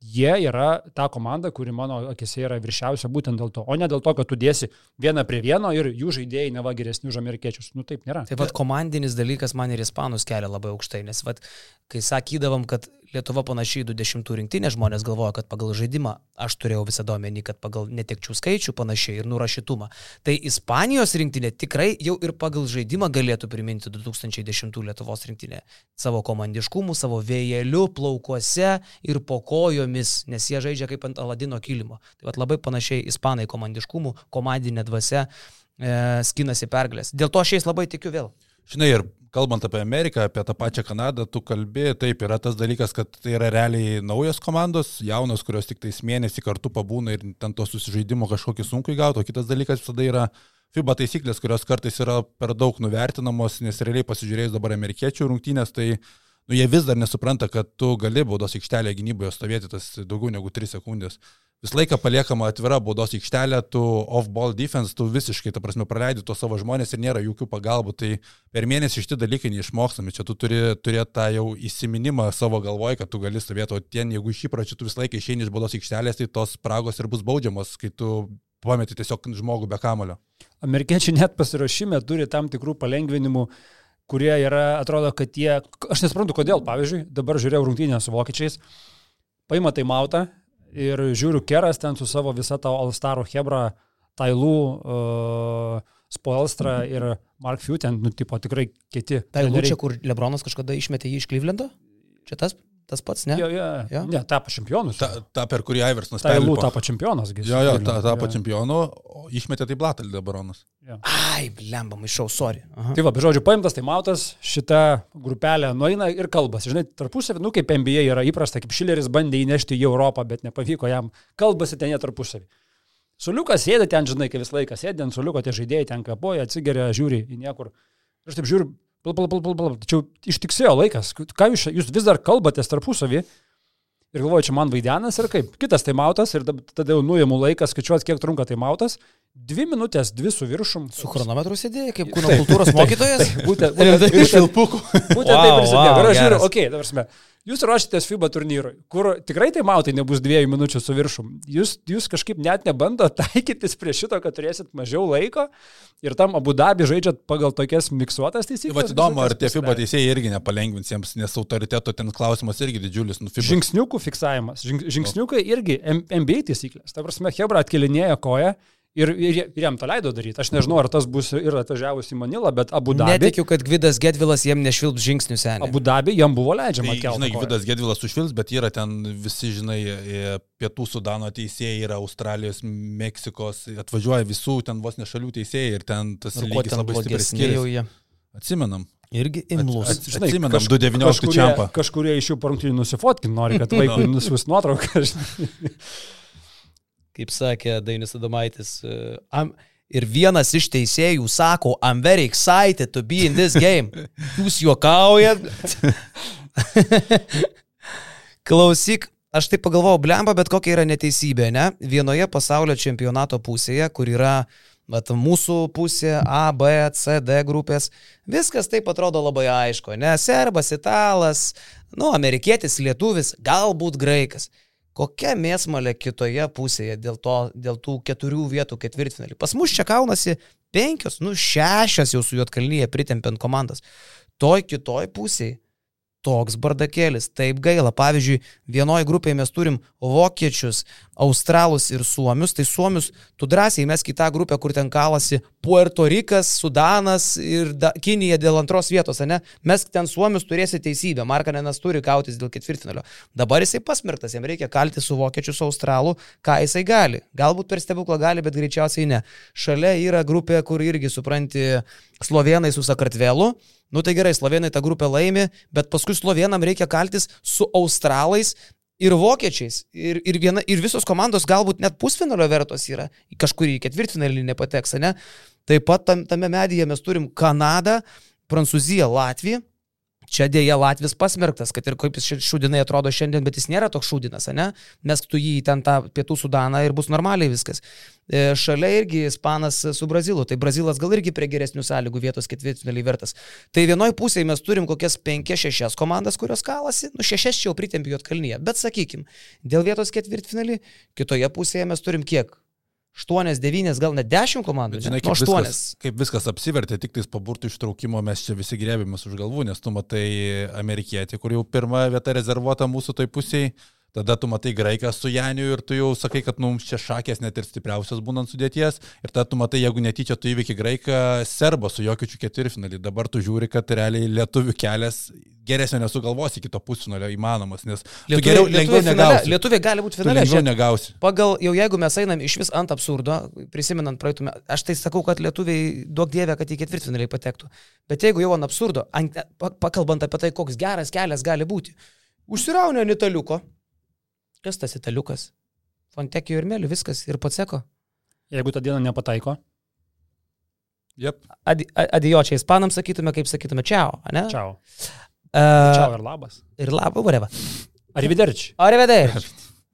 jie yra ta komanda, kuri mano akise yra viršiausia būtent dėl to, o ne dėl to, kad tu dėsi vieną prie vieno ir jų žaidėjai neva geresni už amerikiečius. Nu taip nėra. Tai vad komandinis dalykas man ir ispanus kelia labai aukštai, nes vad, kai sakydavom, kad Lietuva panašiai 20 rinktinė, žmonės galvoja, kad pagal žaidimą, aš turėjau visada omeny, kad pagal netekčių skaičių panašiai ir nurašytumą. Tai Ispanijos rinktinė tikrai jau ir pagal žaidimą galėtų priminti 2010 Lietuvos rinktinę. Savo komandiškumu, savo vėjeliu, plaukuose ir po kojomis, nes jie žaidžia kaip ant Aladino kilimo. Tai labai panašiai Ispanai komandiškumu, komandinė dvasia e, skinasi pergalės. Dėl to aš jais labai tikiu vėl. Žinai, ir kalbant apie Ameriką, apie tą pačią Kanadą, tu kalbi, taip, yra tas dalykas, kad tai yra realiai naujos komandos, jaunos, kurios tik tais mėnesį kartu pabūna ir ten to susižaidimo kažkokį sunku įgauti, o kitas dalykas visada yra FIBA taisyklės, kurios kartais yra per daug nuvertinamos, nes realiai pasižiūrėjus dabar amerikiečių rungtynės, tai nu, jie vis dar nesupranta, kad tu gali baudos aikštelėje gynyboje stovėti tas daugiau negu 3 sekundės. Visą laiką paliekama atvira baudos aikštelė, tu off-ball defense, tu visiškai, ta prasme, praleidi to savo žmonės ir nėra jokių pagalbų. Tai per mėnesį šitie dalykai neišmokstami. Čia tu turi turėti tą jau įsiminimą savo galvoje, kad tu gali stovėti, o ten, jeigu iš įpročių tu visą laiką išeini iš baudos aikštelės, tai tos spragos ir bus baudžiamos, kai tu pameti tiesiog žmogų be kamulio. Amerikiečiai net pasirašymę turi tam tikrų palengvinimų kurie yra, atrodo, kad jie, aš nesuprantu kodėl, pavyzdžiui, dabar žiūrėjau rungtynę su vokiečiais, paima tai mautą, ir žiūriu Keras ten su savo visą tą All-Starų Hebra, Tailų, uh, Spoelstra ir Mark Few ten, nu, tipo, tikrai kiti. Tailų čia, kur Lebronas kažkada išmetė jį iš Klyvlendo? Čia tas? Tas pats, ne? Jo, jo, jo. Ne, tapo čempionu. Ta, ta per kurį Iversonas tapo. Tailų tapo čempionas. Gis, jo, jo, ta, tapo jo. čempionu, išmetė tai Blatalį Lebronas. Jo. Ai, blemba, maišau, sorry. Aha. Tai va, be žodžių, paimtas tai mautas, šita grupelė nueina ir kalbasi. Žinai, tarpusavį, nu kaip NBA yra įprasta, kaip Šileris bandė įnešti į Europą, bet nepavyko jam. Kalbasi ten jie tarpusavį. Suliukas sėdi ten, žinai, kai visą laiką sėdi ant suliuko, tie žaidėjai ten kapoja, atsigeria, žiūri į niekur. Ir aš taip žiūriu, pal, pal, pal, pal, pal. tačiau ištiksėjo laikas. Ką jūs, jūs vis dar kalbatės tarpusavį? Ir galvoju, čia man vaidenas ir kaip. Kitas tai mautas ir tada jau nuėmų laikas, skaičiuot, kiek trunka tai mautas. Dvi minutės, dvi su viršum. Su chronometru sėdėjai, kaip kūno kultūros mokytojas. Būtent, būtent, būtent, šilpukų. Būtent wow, taip ir sėdėjau. Wow, ir aš žiūriu, okei, okay, dabar Jūs ruošitės FIBA turnyrui, kur tikrai tai mautai nebus dviejų minučių su viršum. Jūs, jūs kažkaip net nebando taikytis prie šito, kad turėsit mažiau laiko ir tam Abu Dabi žaidžiat pagal tokias miksuotas taisyklės. Bet įdomu, ar tie FIBA teisėjai irgi nepalengvins jiems, nes autoriteto ten klausimas irgi didžiulis. Nu, FIBA... Žingsniukų fiksavimas. Žingsniukai irgi NBA taisyklės. Ta prasme, Hebra atkelinėja koją Ir, ir, ir jam to leido daryti. Aš nežinau, ar tas bus ir atvažiavus į Manilą, bet Abu Dabį. Netikiu, kad Gvidas Gedvilas jam nešvilps žingsnių seniai. Abu Dabį jam buvo leidžiama tai, kelti. Žinai, Gvidas Gedvilas sušvilps, bet yra ten visi, žinai, e, pietų Sudano teisėjai, yra Australijos, Meksikos, atvažiuoja visų ten vos ne šalių teisėjai ir ten tas lygis ten labai stipriai skiriasi. Atsimenam. Irgi imlus. At, at, atsimenam, kaž, 219 čiampą. Kažkurie iš jų parungtinių nusifotkin nori, kad vaikui nusius nuotrauką. kaip sakė Dainis Adomaitis. Um, ir vienas iš teisėjų sako, I'm very excited to be in this game. Jūs juokaujat. Klausyk, aš taip pagalvojau, blemba, bet kokia yra neteisybė, ne? Vienoje pasaulio čempionato pusėje, kur yra Bet mūsų pusė A, B, C, D grupės, viskas taip atrodo labai aišku, ne? Serbas, italas, nu, amerikietis, lietuvis, galbūt graikas. Kokia mėsmalė kitoje pusėje dėl, to, dėl tų keturių vietų ketvirtfinalį? Pas mus čia kaunasi penkios, nu šešias jau su juotkalnyje pritempiant komandas. Toj kitoj pusėje toks bardakėlis, taip gaila. Pavyzdžiui, vienoje grupėje mes turim vokiečius, australus ir suomius, tai suomius tu drąsiai mes kitą grupę, kur ten kalasi Puerto Rikas, Sudanas ir da, Kinija dėl antros vietos, ne? Mes ten suomius turėsi teisybę, Markanenas turi kautis dėl ketvirtinalio. Dabar jisai pasmirtas, jam reikia kalti su vokiečiu, su australu, ką jisai gali. Galbūt per stebuklą gali, bet greičiausiai ne. Šalia yra grupė, kur irgi supranti slovenai su Sakartvelu Nu tai gerai, slovenai tą grupę laimi, bet paskui slovenam reikia kaltis su australais ir vokiečiais. Ir, ir, viena, ir visos komandos galbūt net pusfinalio vertos yra, kažkur į ketvirtfinalį nepateks, ne? Taip pat tam, tame medyje mes turim Kanadą, Prancūziją, Latviją. Čia dėja Latvijas pasmerktas, kad ir kaip jis šūdinai atrodo šiandien, bet jis nėra toks šūdinas, ne? Mes tu jį ten tą pietų sudaną ir bus normaliai viskas. E, šalia irgi Ispanas su Brazilu, tai Brazilas gal irgi prie geresnių sąlygų vietos ketvirtfinaliai vertas. Tai vienoje pusėje mes turim kokias 5-6 komandas, kurios kalasi, nu 6 čia jau pritempiu atkalnyje, bet sakykim, dėl vietos ketvirtfinalį, kitoje pusėje mes turim kiek? 8, 9, gal net 10 komandų. Bet, žinai, kaip, nu, viskas, kaip viskas apsivertė, tik tais po burtų ištraukimo mes čia visi grėbėmės už galvų, nes tu matai amerikietį, kur jau pirma vieta rezervuota mūsų toj pusėje Tada tu matai graiką su Janiu ir tu jau sakai, kad nu, mums čia šakės net ir stipriausias būnant sudėties. Ir tada tu matai, jeigu netyčia tu įveiki graiką serbą su jokiučiu ketvirtfinalį. Dabar tu žiūri, kad realiai lietuvių kelias geresnio nesugalvosi kito pusfinalio įmanomas, nes lietuviai, geriau, lengviau negausi. Lietuviai gali būti finale. Lengviau negausi. Pagal, jau jeigu mes einam iš vis ant absurdo, prisimenant praeitų metų, aš tai sakau, kad lietuviai duok dievę, kad į ketvirtfinalį patektų. Bet jeigu jau ant absurdo, ant, pakalbant apie tai, koks geras kelias gali būti, užsiraunė Nitaliuko, Kas tas italiukas? Fontekio ir mėlių, viskas ir pats seko. Jeigu tą dieną nepataiko? Jep. Adi, adijo čia ispanams sakytume, kaip sakytume, čiao, ne? Čiau. Uh, Čiau ir labas. Ir labą, vareva. Arrivederci. Arvedai.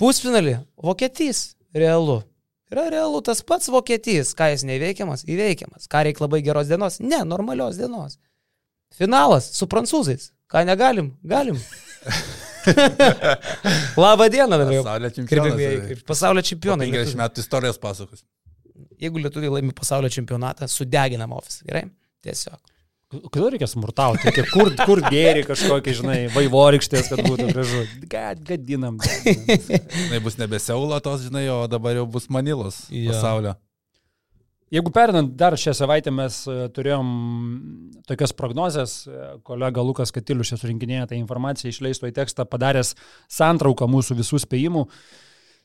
Pusfinalį. Vokietys. Realu. Yra realu tas pats Vokietys. Ką jis neįveikiamas? Įveikiamas. Ką reikia labai geros dienos? Ne, normalios dienos. Finalas su prancūzais. Ką negalim? Galim. Labą dieną, jau. Pasaulio čempionas. Gerbėmieji, pasaulio čempionai. 50 lietuviai. metų istorijos pasakos. Jeigu lietuviai laimi pasaulio čempionatą, sudeginam ofisą. Gerai? Tiesiog. Kodėl reikia smurtauti? Reikia Kur, kur gėri kažkokį, žinai, vaivorykštės, kad būtų gražu. Gad, gadinam. gadinam. Tai bus nebe Seulo tos, žinai, o dabar jau bus Manilos Jo. pasaulio. Jeigu perinant dar šią savaitę mes e, turėjom tokias prognozes, e, kolega Lukas Katilius čia surinkinėja tą informaciją, išleisto į tekstą, padaręs santrauką mūsų visų spėjimų.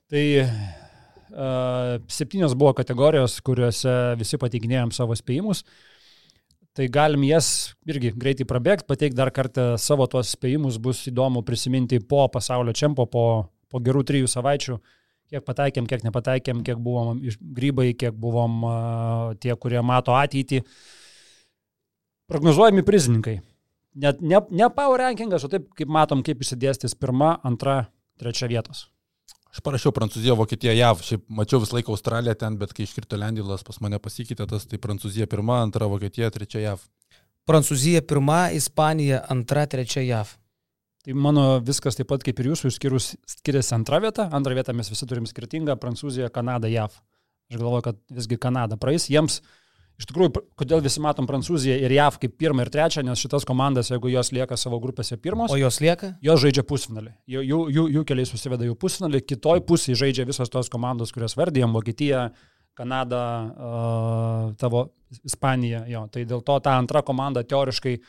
Tai uh, septynios buvo kategorijos, kuriuose visi pateikinėjom savo spėjimus. Tai galim jas irgi greitai prabėgti, pateikti dar kartą savo tuos spėjimus, bus įdomu prisiminti po pasaulio čempo, po, po gerų trijų savaičių, kiek pataikėm, kiek nepataikėm, kiek buvom iš grybai, kiek buvom tie, kurie mato ateitį. Prognozuojami prizininkai. Net ne, ne power rankingas, o taip, kaip matom, kaip išsidėstys pirma, antra, trečia vietos. Aš parašiau Prancūziją, Vokietiją, JAV. Šiaip mačiau visą laiką Australiją ten, bet kai iškrito Lendilas, pas mane pasikeitė tas, tai Prancūzija pirma, antra Vokietija, trečia JAV. Prancūzija pirma, Ispanija antra, trečia JAV. Tai mano viskas taip pat kaip ir jūsų, išskyrus skiriasi antra vieta. Antrą vietą mes visi turim skirtingą - Prancūzija, Kanada, JAV. Aš galvoju, kad visgi Kanada praeis. Jiems, iš tikrųjų, kodėl visi matom Prancūziją ir JAV kaip pirmą ir trečią, nes šitas komandas, jeigu jos lieka savo grupėse pirmos, O jos lieka? jos žaidžia pusfinalį. Jų, jų, jų, jų keliai susiveda į pusfinalį, kitoj pusėje žaidžia visos tos komandos, kurias vardėjom - Vokietija, Kanada, uh, tavo Ispanija. Jo. Tai dėl to ta antra komanda teoriškai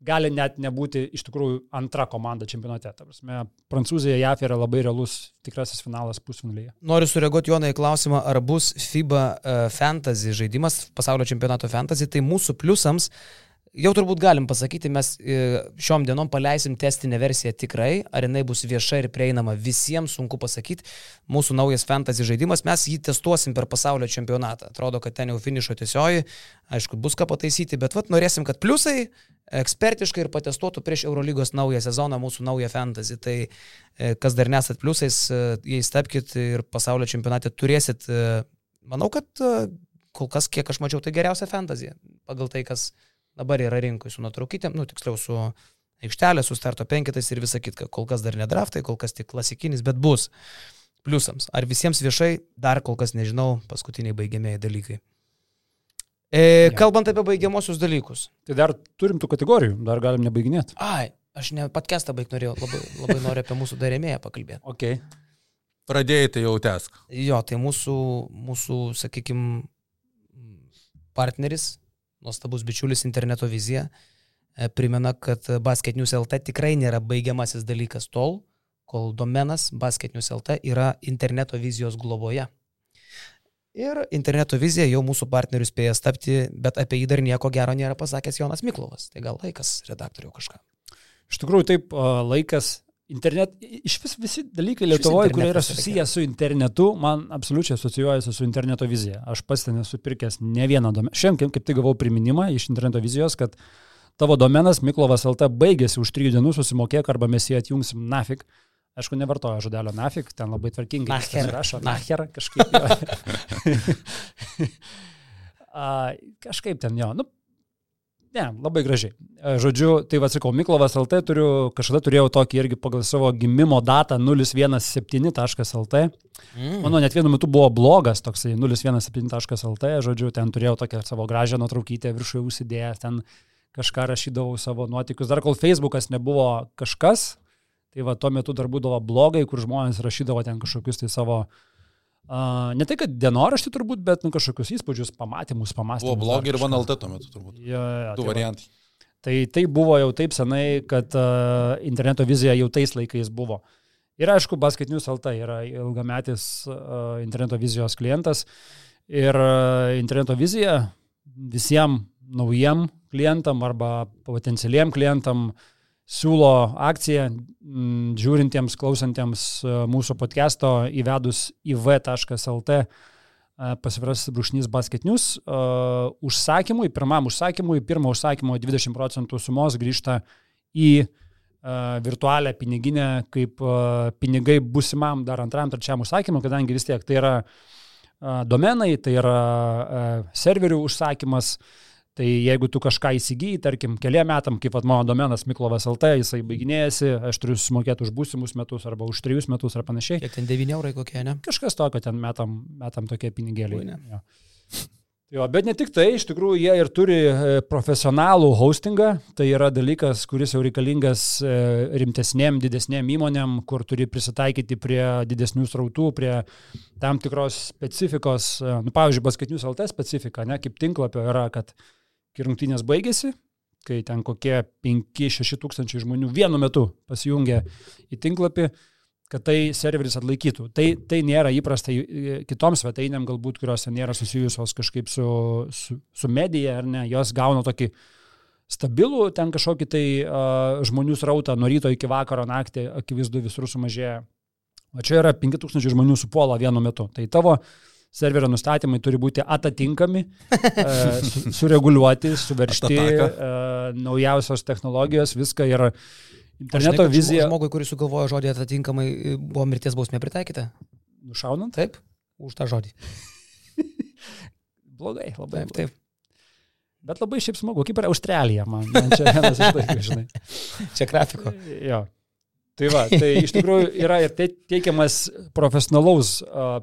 gali net nebūti iš tikrųjų antra komanda čempionate. Prasme, Prancūzija, JAF yra labai realus tikrasis finalas pusfinalyje. Noriu sureaguoti Jonai į klausimą, ar bus FIBA uh, fantasy žaidimas, pasaulio čempionato fantasy, tai mūsų pliusams jau turbūt galim pasakyti, mes e, šiom dienom paleisim testinę versiją tikrai, ar jinai bus vieša ir prieinama visiems, sunku pasakyti. Mūsų naujas fantasy žaidimas, mes jį testuosim per pasaulio čempionatą. Atrodo, kad ten jau finišo tiesioji, aišku, bus ką pataisyti, bet vat norėsim, kad pliusai ekspertiškai ir patestuotų prieš Eurolygos naują sezoną mūsų naują fantasy. Tai e, kas dar nesat pliusais, e, jais tapkite ir pasaulio čempionate turėsit. Manau, kad kol kas, kiek aš mačiau, tai geriausia fantasy. Pagal tai, kas dabar yra rinkui su nuotraukytėm, nu tiksliau su aikštelė, su starto penketais ir visa kita. Kol kas dar ne draftai, kol kas tik klasikinis, bet bus pliusams. Ar visiems viešai, dar kol kas nežinau, paskutiniai baigiamieji dalykai. E, Jo. kalbant apie baigiamosius dalykus. Tai dar turim tų kategorijų, dar galim nebaiginėti. Ai, aš ne podcastą baig norėjau, labai, labai noriu apie mūsų darėmėją pakalbėti. Okay. Pradėjai, tai jau tesk. Jo, tai mūsų, mūsų sakykime, partneris, nuostabus bičiulis interneto vizija, e, primena, kad Basket News LT tikrai nėra baigiamasis dalykas tol, kol domenas Basket News LT yra interneto vizijos globoje. Ir interneto vizija jau mūsų partnerius spėja tapti, bet apie jį dar nieko gero nėra pasakęs Jonas Miklovas. Tai gal laikas redaktoriau kažką. Iš tikrųjų, taip, laikas. Internet, iš vis visi dalykai Lietuvoje, kurie yra susiję su internetu, man absoliučiai asocijuojasi su interneto vizija. Aš pats ten esu pirkęs ne vieną domeną. Šiandien kaip, tik gavau priminimą iš interneto vizijos, kad tavo domenas Miklovas LT baigėsi už trijų dienų, susimokėk arba mes jį atjungsim nafik. Aišku, nevartoja žodelio nafik, ten labai tvarkingai Nacher. rašo. Nacher kažkaip. A, kažkaip ten jo. Nu, Ne, labai gražiai. E, Žodžiu, tai atsakau, Miklovas LT turiu, kažkada turėjau tokį irgi pagal savo gimimo datą 017.lt. Mm. Mano net vienu metu buvo blogas toksai 017.lt, žodžiu, ten turėjau tokią savo gražią nuotraukytę viršuje užsidėjęs, ten kažką rašydavau savo nuotikius. Dar kol Facebookas nebuvo kažkas, tai va tuo metu dar būdavo blogai, kur žmonės rašydavo ten kažkokius tai savo Uh, ne tai, kad dienoraštį turbūt, bet nu, kažkokius įspūdžius, pamatymus, pamastymus. Buvo blogi ir. VNLT tuo metu turbūt. Jo, jo, Du tai va. variantai. Tai tai buvo jau taip senai, kad uh, interneto vizija jau tais laikais buvo. Ir aišku, Basket News LT yra ilgametis uh, interneto vizijos klientas. Ir uh, interneto vizija visiems naujiem klientam arba potencialiem klientam siūlo akciją, m, žiūrintiems, klausantiems e, mūsų podcast'o įvedus iv.lt pasviras brūšnys basketinius, uh, užsakymui, pirmam užsakymui, pirmo užsakymo 20 procentų sumos grįžta į virtualią piniginę kaip pinigai busimam dar antram, trečiam užsakymui, kadangi vis tiek tai yra domenai, tai yra serverių užsakymas. Tai jeigu tu kažką įsigyji, tarkim, keliam metam, kaip at mano domenas Miklovas LT, jisai baiginėjasi, aš turiu sumokėti už būsimus metus arba už trejus metus ar panašiai. Kiek ten 9 eurai kokie, ne? Kažkas tokio ten metam, metam tokie pinigėliai. Jo. Jo, bet ne tik tai, iš tikrųjų jie ir turi e, profesionalų hostingą, tai yra dalykas, kuris jau reikalingas e, rimtesnėm, didesnėm įmonėm, kur turi prisitaikyti prie didesnių srautų, prie tam tikros specifikos, e, nu, pavyzdžiui, basketinius LT specifika, ne, kaip tinklapio yra, kad kai rungtynės baigėsi, kai ten kokie 5-6 tūkstančiai žmonių vienu metu pasijungia į tinklapį, kad tai serveris atlaikytų. Tai, tai nėra įprasta kitoms svetainėm, galbūt, kurios nėra susijusios kažkaip su, su, su medija ar ne, jos gauna tokį stabilų ten kažkokį tai uh, žmonių srautą nuo ryto iki vakaro naktį, akivaizdu visur sumažėja. O čia yra 5000 žmonių supuola vienu metu. Tai tavo serverio nustatymai turi būti atatinkami, uh, su, sureguliuoti, suveršti, uh, naujausios technologijos, viską ir interneto Žinai, vizija. Žmogui, kuris sugalvojo žodį atitinkamai, buvo mirties bausmė pritaikyta. Nušaunant? Taip, už tą žodį. Blogai, labai. Taip, taip. Bet labai šiaip smagu, kaip ir Australija, man, man čia vienas iš dalykų, žinai. Čia grafiko. Jo. Tai va, tai iš tikrųjų yra ir te- teikiamas profesionalaus uh,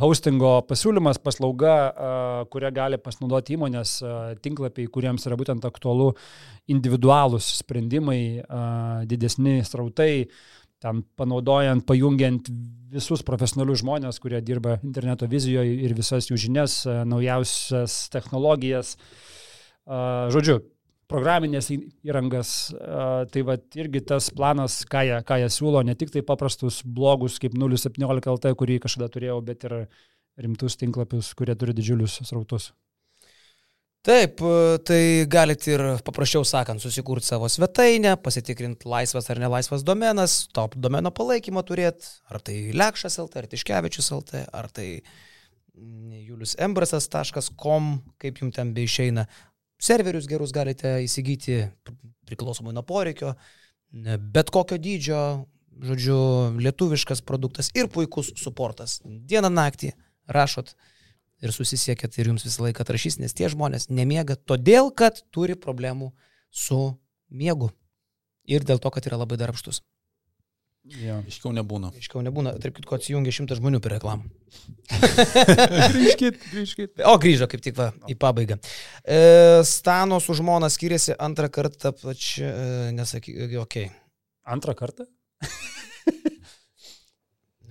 hostingo pasiūlymas, paslauga, kurią gali pasinaudoti įmonės tinklapiai, kuriems yra būtent aktualu individualūs sprendimai, didesni strautai, ten panaudojant, pajungiant visus profesionalius žmonės, kurie dirba interneto vizijoje ir visas jų žinias, naujausias technologijas. Žodžiu, programinės įrangas, tai va irgi tas planas, ką jie, ką jie siūlo, ne tik tai paprastus blogus kaip 017 LT, kurį kažkada turėjau, bet ir rimtus tinklapius, kurie turi didžiulius srautus. Taip, e, tai galite ir paprasčiau sakant susikurti savo svetainę, pasitikrinti laisvas ar nelaisvas domenas, top domeno palaikymą turėti, ar tai Lekšas LT, ar Tiškevičius LT, ar tai mm, juliusembrsas.com, kaip jums ten beišeina. Serverius gerus galite įsigyti pr- priklausomai nuo poreikio, bet kokio dydžio, žodžiu, lietuviškas produktas ir puikus suportas. Dieną naktį rašot ir susisiekėt ir jums visą laiką atrašys, nes tie žmonės nemiega todėl, kad turi problemų su miegu. Ir dėl to, kad yra labai darbštus. Jo. Iškiau nebūna. Aiškiau nebūna, tarp kitko atsijungia šimtas žmonių per reklamą. grįžkit, grįžkit. O grįžo kaip tik va, į pabaigą. E, Stano su žmona skiriasi antrą kartą pačią, e, nesakyk, okei, okay. Antrą kartą?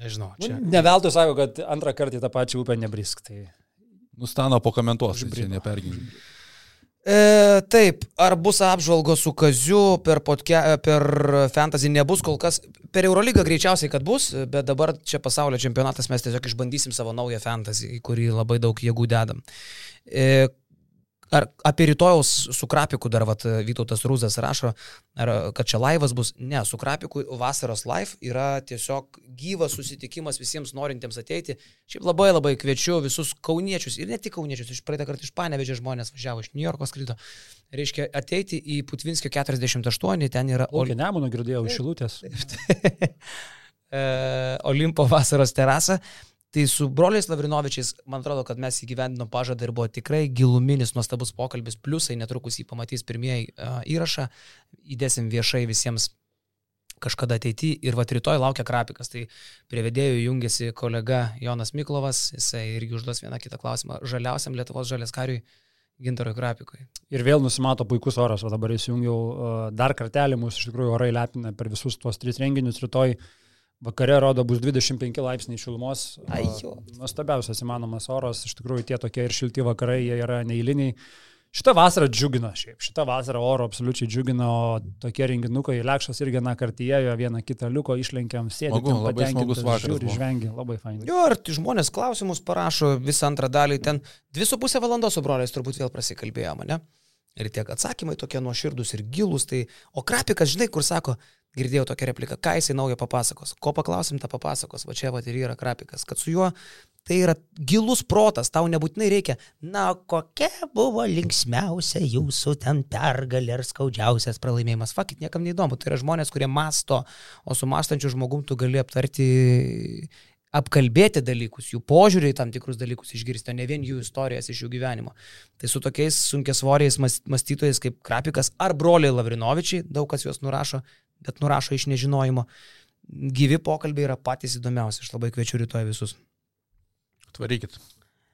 nežinau, čia. Ne veltui sako, kad antrą kartą į tą pačią upę nebrisk. Tai... Nustano pakomentuos, tai čia Užbrido. E, taip, ar bus apžvalgos su Kaziu per, podke, per Fantasy nebus kol kas. Per Eurolygą greičiausiai, kad bus, bet dabar čia pasaulio čempionatas mes tiesiog išbandysim savo naują Fantasy, į kurį labai daug jėgų dedam. E, ar apie rytojaus su Krapiku dar vat, Vytautas Rūzas rašo, ar, kad čia laivas bus. Ne, su Krapiku vasaros live yra tiesiog gyvas susitikimas visiems norintiems ateiti. Šiaip labai labai kviečiu visus kauniečius ir ne tik kauniečius, iš praeitą kartą iš Panevežė žmonės važiavo, iš New Yorko skrido. Reiškia ateiti į Putvinskio 48, ten yra Olkė Nemono girdėjau iš Šilutės. e, Olimpo vasaros terasą. Tai su broliais Lavrinovičiais, man atrodo, kad mes įgyvendinom pažadą ir buvo tikrai giluminis, nuostabus pokalbis, pliusai netrukus jį pamatys pirmieji uh, įrašą, įdėsim viešai visiems kažkada ateityje ir va rytoj laukia Krapikas. Tai prie vedėjų jungiasi kolega Jonas Miklovas, jisai irgi užduos vieną kitą klausimą žaliausiam Lietuvos žalės kariui Gintarui Krapikui. Ir vėl nusimato puikus oras, o dabar įsijungiau uh, dar kartelį, mūsų iš tikrųjų orai lepina per visus tuos tris renginius. Rytoj vakare rodo bus 25 laipsniai šilumos. Uh, Ai, jo. Nuostabiausias įmanomas oras, iš tikrųjų tie tokie ir šilti vakarai, jie yra neįliniai. Šitą vasarą džiugina šiaip, šitą vasarą oro absoliučiai džiugina, o tokie renginukai, Lekšas irgi vieną kartą įėjo, vieną kitą liuko išlenkiam, sėdė. Smagu, labai smagus vakaras buvo. žvengia, labai fainai. Jo, ir žmonės klausimus parašo visą antrą dalį, ten dvi su pusę valandos su broliais turbūt vėl prasikalbėjo mane. Ir tiek atsakymai tokie nuoširdus ir gilus, tai, o krapikas, žinai, kur sako, girdėjau tokią repliką, ką jisai naujo papasakos, ko paklausim, tą papasakos, va čia va ir yra krapikas, kad su juo tai yra gilus protas, tau nebūtinai reikia, na, kokia buvo linksmiausia jūsų ten pergalė ar skaudžiausias pralaimėjimas, fakit, niekam neįdomu, tai yra žmonės, kurie masto, o su mastančiu žmogum tu gali aptarti apkalbėti dalykus, jų požiūrį į tam tikrus dalykus išgirsti, o ne vien jų istorijas iš jų gyvenimo. Tai su tokiais sunkiasvoriais mąstytojais kaip Krapikas ar broliai Lavrinovičiai, daug kas juos nurašo, bet nurašo iš nežinojimo. Gyvi pokalbiai yra patys įdomiausi, aš labai kviečiu rytoj visus. Tvarykit.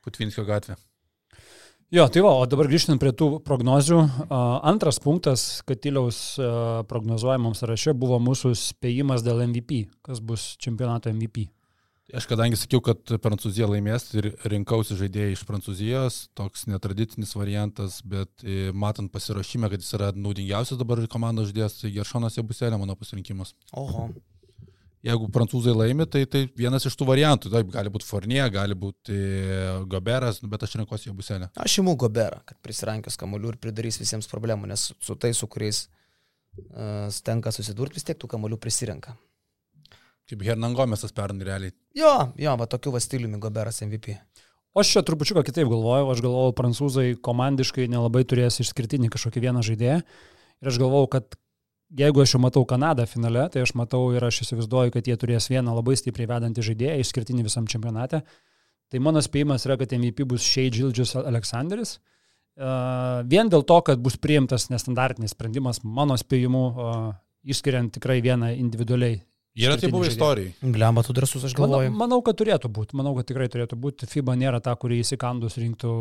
Putvinskio gatvė. Jo, tai va, o dabar grįžtant prie tų prognozių. Antras punktas, kad Tiliaus prognozuojamam sąraše buvo mūsų spėjimas dėl MVP, kas bus čempionato MVP. Aš kadangi sakiau, kad Prancūzija laimės ir rinkausi žaidėjai iš Prancūzijos, toks netradicinis variantas, bet e, matant pasirašymę, kad jis yra naudingiausias dabar komandos žaidėjas, tai Geršonas Jebuselė mano pasirinkimas. Oho. Jeigu prancūzai laimi, tai tai vienas iš tų variantų. Taip, gali būti Fornie, gali būti e, Goberas, bet aš renkuosi Jebuselę. Aš imu Goberą, kad prisirankios kamuolių ir pridarys visiems problemų, nes su tai, su kuriais uh, tenka susidurti, vis tiek tų kamuolių prisirenka. Kaip Hernan Gomesas pernai realiai. Jo, jo, va tokiu va stiliumi Goberas MVP. O aš čia trupučiuką kitaip galvojau, aš galvojau, prancūzai komandiškai nelabai turės išskirtinį kažkokį vieną žaidėją. Ir aš galvojau, kad jeigu aš jau matau Kanadą finale, tai aš matau ir aš įsivaizduoju, kad jie turės vieną labai stipriai vedantį žaidėją, išskirtinį visam čempionate. Tai mano spėjimas yra, kad MVP bus Shea Gildžius Aleksandris. Uh, vien dėl to, kad bus priimtas nestandartinis sprendimas, mano spėjimu, uh, išskiriant tikrai vieną individualiai Yra tai buvo istorijai. Glemba, tu drasus, aš galvoju. Manau, manau, kad turėtų būti. Manau, kad tikrai turėtų būti. FIBA nėra ta, kuri įsikandus rinktų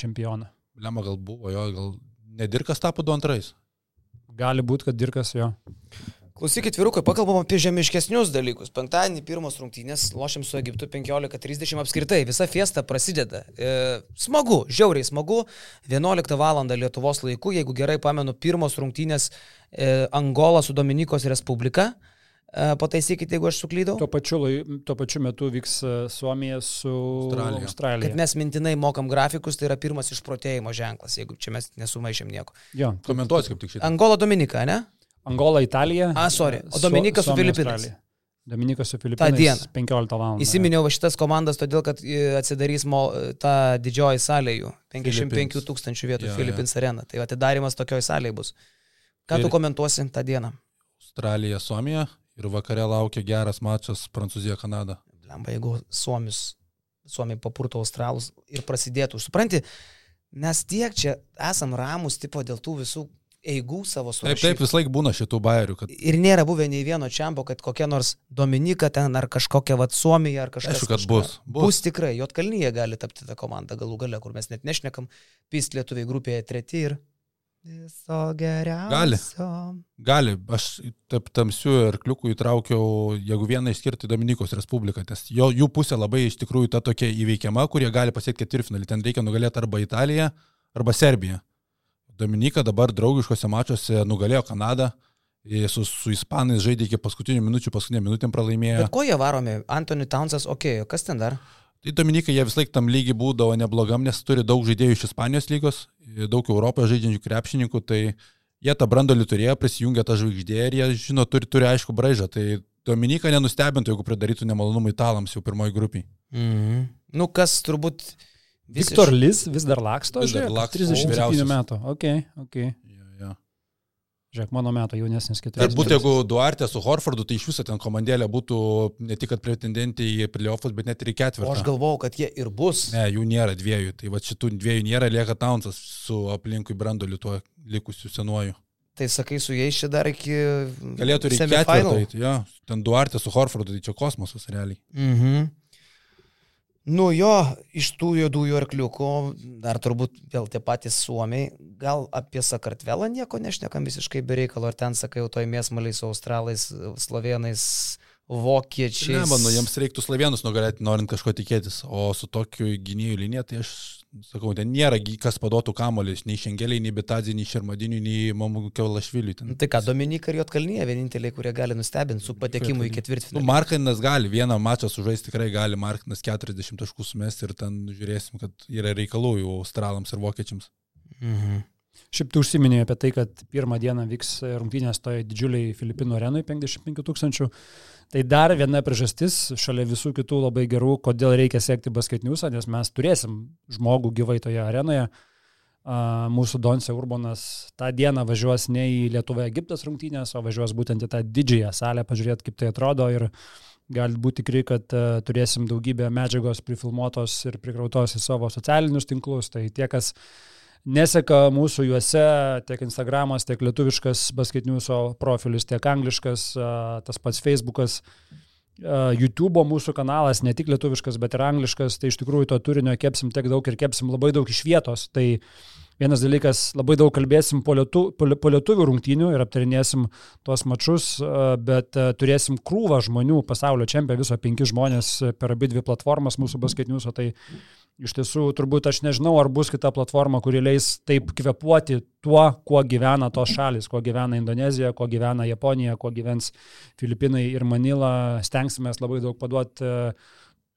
čempioną. Lemba gal buvo, jo, gal nedirkas tapo du antrais. Gali būti, kad dirkas jo. Klausykit, vyrukai, pakalbam apie žemiškesnius dalykus. Penktadienį pirmos rungtynės, lošiam su Egiptu 15.30 apskritai, visa fiesta prasideda. E, smagu, žiauriai smagu. 11 val. Lietuvos laiku, jeigu gerai pamenu, pirmos rungtynės e, Angola su Dominikos Respublika. E, Pataisykite, jeigu aš suklydau. Tuo pačiu, tuo pačiu metu vyks Suomija su Australija. Australija. Kad mes mintinai mokam grafikus, tai yra pirmas išprotėjimo ženklas, jeigu čia mes nesumaišėm nieko. Jo. Komentuosiu kaip tik šitą. Angola Dominika, ne? Angola Italija. A, sorry. O Dominika su, su Filipinais. Dominikas su Filipinais. Ta diena. 15 val. Įsiminiau šitas komandas, todėl kad atsidarys mo, ta didžioji salė jų. 55 tūkstančių vietų ja, Filipins ja. arena. Tai atidarimas tokioj salėje bus. Ką ir... tu komentuosi tą dieną? Australija, Suomija ir vakare laukia geras mačas Prancūzija-Kanada. Lemba, jeigu Suomis, Suomiai papurto Australus ir prasidėtų, supranti, mes tiek čia esam ramus tipo dėl tų visų eigų savo surašytų. Taip, taip, vis laik būna šitų bairių. Kad... Ir nėra buvę nei vieno čempo, kad kokia nors Dominika ten ar kažkokia vat Suomija ar kažkas. Aišku, kad kažką. bus, bus. Bus tikrai, Jotkalnyje gali tapti tą komandą galų gale, kur mes net nešnekam, pist lietuviai grupėje treti ir Viso geriausio. Gali. Gali. Aš taip tamsių ir kliukų įtraukiau, jeigu vieną išskirti Dominikos Respubliką, nes jo, jų pusė labai iš tikrųjų ta tokia įveikiama, kurie gali pasiekti ketvirtfinalį. Ten reikia nugalėti arba Italiją, arba Serbiją. Dominika dabar draugiškose mačiuose nugalėjo Kanadą. Su, su Ispanais žaidė iki paskutinių minučių, paskutinė minutėm pralaimėjo. Bet ko jie varomi? Antony Townsas, okei, okay, kas ten dar? Tai Dominikai jie vis laik tam lygiai būdavo neblogam, nes turi daug žaidėjų iš Ispanijos lygos, daug Europoje žaidžiančių krepšininkų, tai jie tą brandolį turėjo, prisijungė tą žvaigždę ir jie, žino, turi, turi aišku braižą. Tai Dominika nenustebintų, jeigu pridarytų nemalonumų italams jau pirmoji grupiai. Mhm. Nu, kas turbūt... Viktor Lis vis dar laksto, vis dar laksto 37 metų. Okay, okay. Žiūrėk, mano metų jaunesnis ketvirtas. Tai būtų, jeigu Duarte su Horfordu, tai iš viso ten komandėlė būtų ne tik pretendentė į playoffus, bet net ir į ketvirtą. O aš galvojau, kad jie ir bus. Ne, jų nėra dviejų. Tai va šitų dviejų nėra, lieka Taunsas su aplinkui Brandoliu tuo likusiu senuoju. Tai sakai, su jais čia dar iki... Galėtų ir į ketvirtą. Tai, jo, ten Duarte su Horfordu, tai čia kosmosas realiai. Mhm. Nu jo, iš tų juodųjų arkliukų, dar turbūt vėl tie patys suomiai, gal apie Sakartvelą nieko nešnekam visiškai bereikalo, ar ten sakai jau toj mėsmaliai su australais, slovenais, vokiečiais. Ne, manau, jiems reiktų slovenus nugalėti, norint kažko tikėtis, o su tokiu gynėjų linija, tai aš sakau, ten nėra kas paduotų kamolis, nei Šengeliai, nei Bitadzi, nei Šermadiniui, nei Mamu Kevlašviliui. Nu, tai ką, Dominika ir Jotkalnyje vieninteliai, kurie gali nustebinti su patekimu į ketvirtfinalį. Nu, Markinas gali, vieną mačą sužaisti tikrai gali, Markinas 40 taškų sumesti ir ten žiūrėsim, kad yra reikalų jau australams ir vokiečiams. Mhm. Šiaip tu užsiminėjai apie tai, kad pirmą dieną vyks rungtynės toje didžiuliai Filipinų arenui 55 tūkstančių. Tai dar viena priežastis, šalia visų kitų labai gerų, kodėl reikia sekti basketniusą, nes mes turėsim žmogų gyvai toje arenoje. Mūsų Donce Urbanas tą dieną važiuos ne į Lietuvą Egiptas rungtynės, o važiuos būtent į tą didžiąją salę, pažiūrėti, kaip tai atrodo ir gali būti tikrai, kad turėsim daugybę medžiagos prifilmuotos ir prikrautos į savo socialinius tinklus. Tai tie, kas uh, neseka mūsų juose tiek Instagramas, tiek lietuviškas basketniuso profilis, tiek angliškas, tas pats Facebookas. YouTube mūsų kanalas, ne tik lietuviškas, bet ir angliškas, tai iš tikrųjų to turinio kepsim tiek daug ir kepsim labai daug iš vietos. Tai vienas dalykas, labai daug kalbėsim po, lietu, po, lietuvių rungtynių ir aptarinėsim tuos mačius, bet turėsim krūvą žmonių, pasaulio čempionė, viso penki žmonės per abi dvi platformas mūsų basketniuso, tai Iš tiesų, turbūt aš nežinau, ar bus kita platforma, kuri leis taip kvepuoti tuo, kuo gyvena tos šalis, kuo gyvena Indonezija, kuo gyvena Japonija, kuo gyvens Filipinai ir Manila. Stengsime labai daug paduoti e,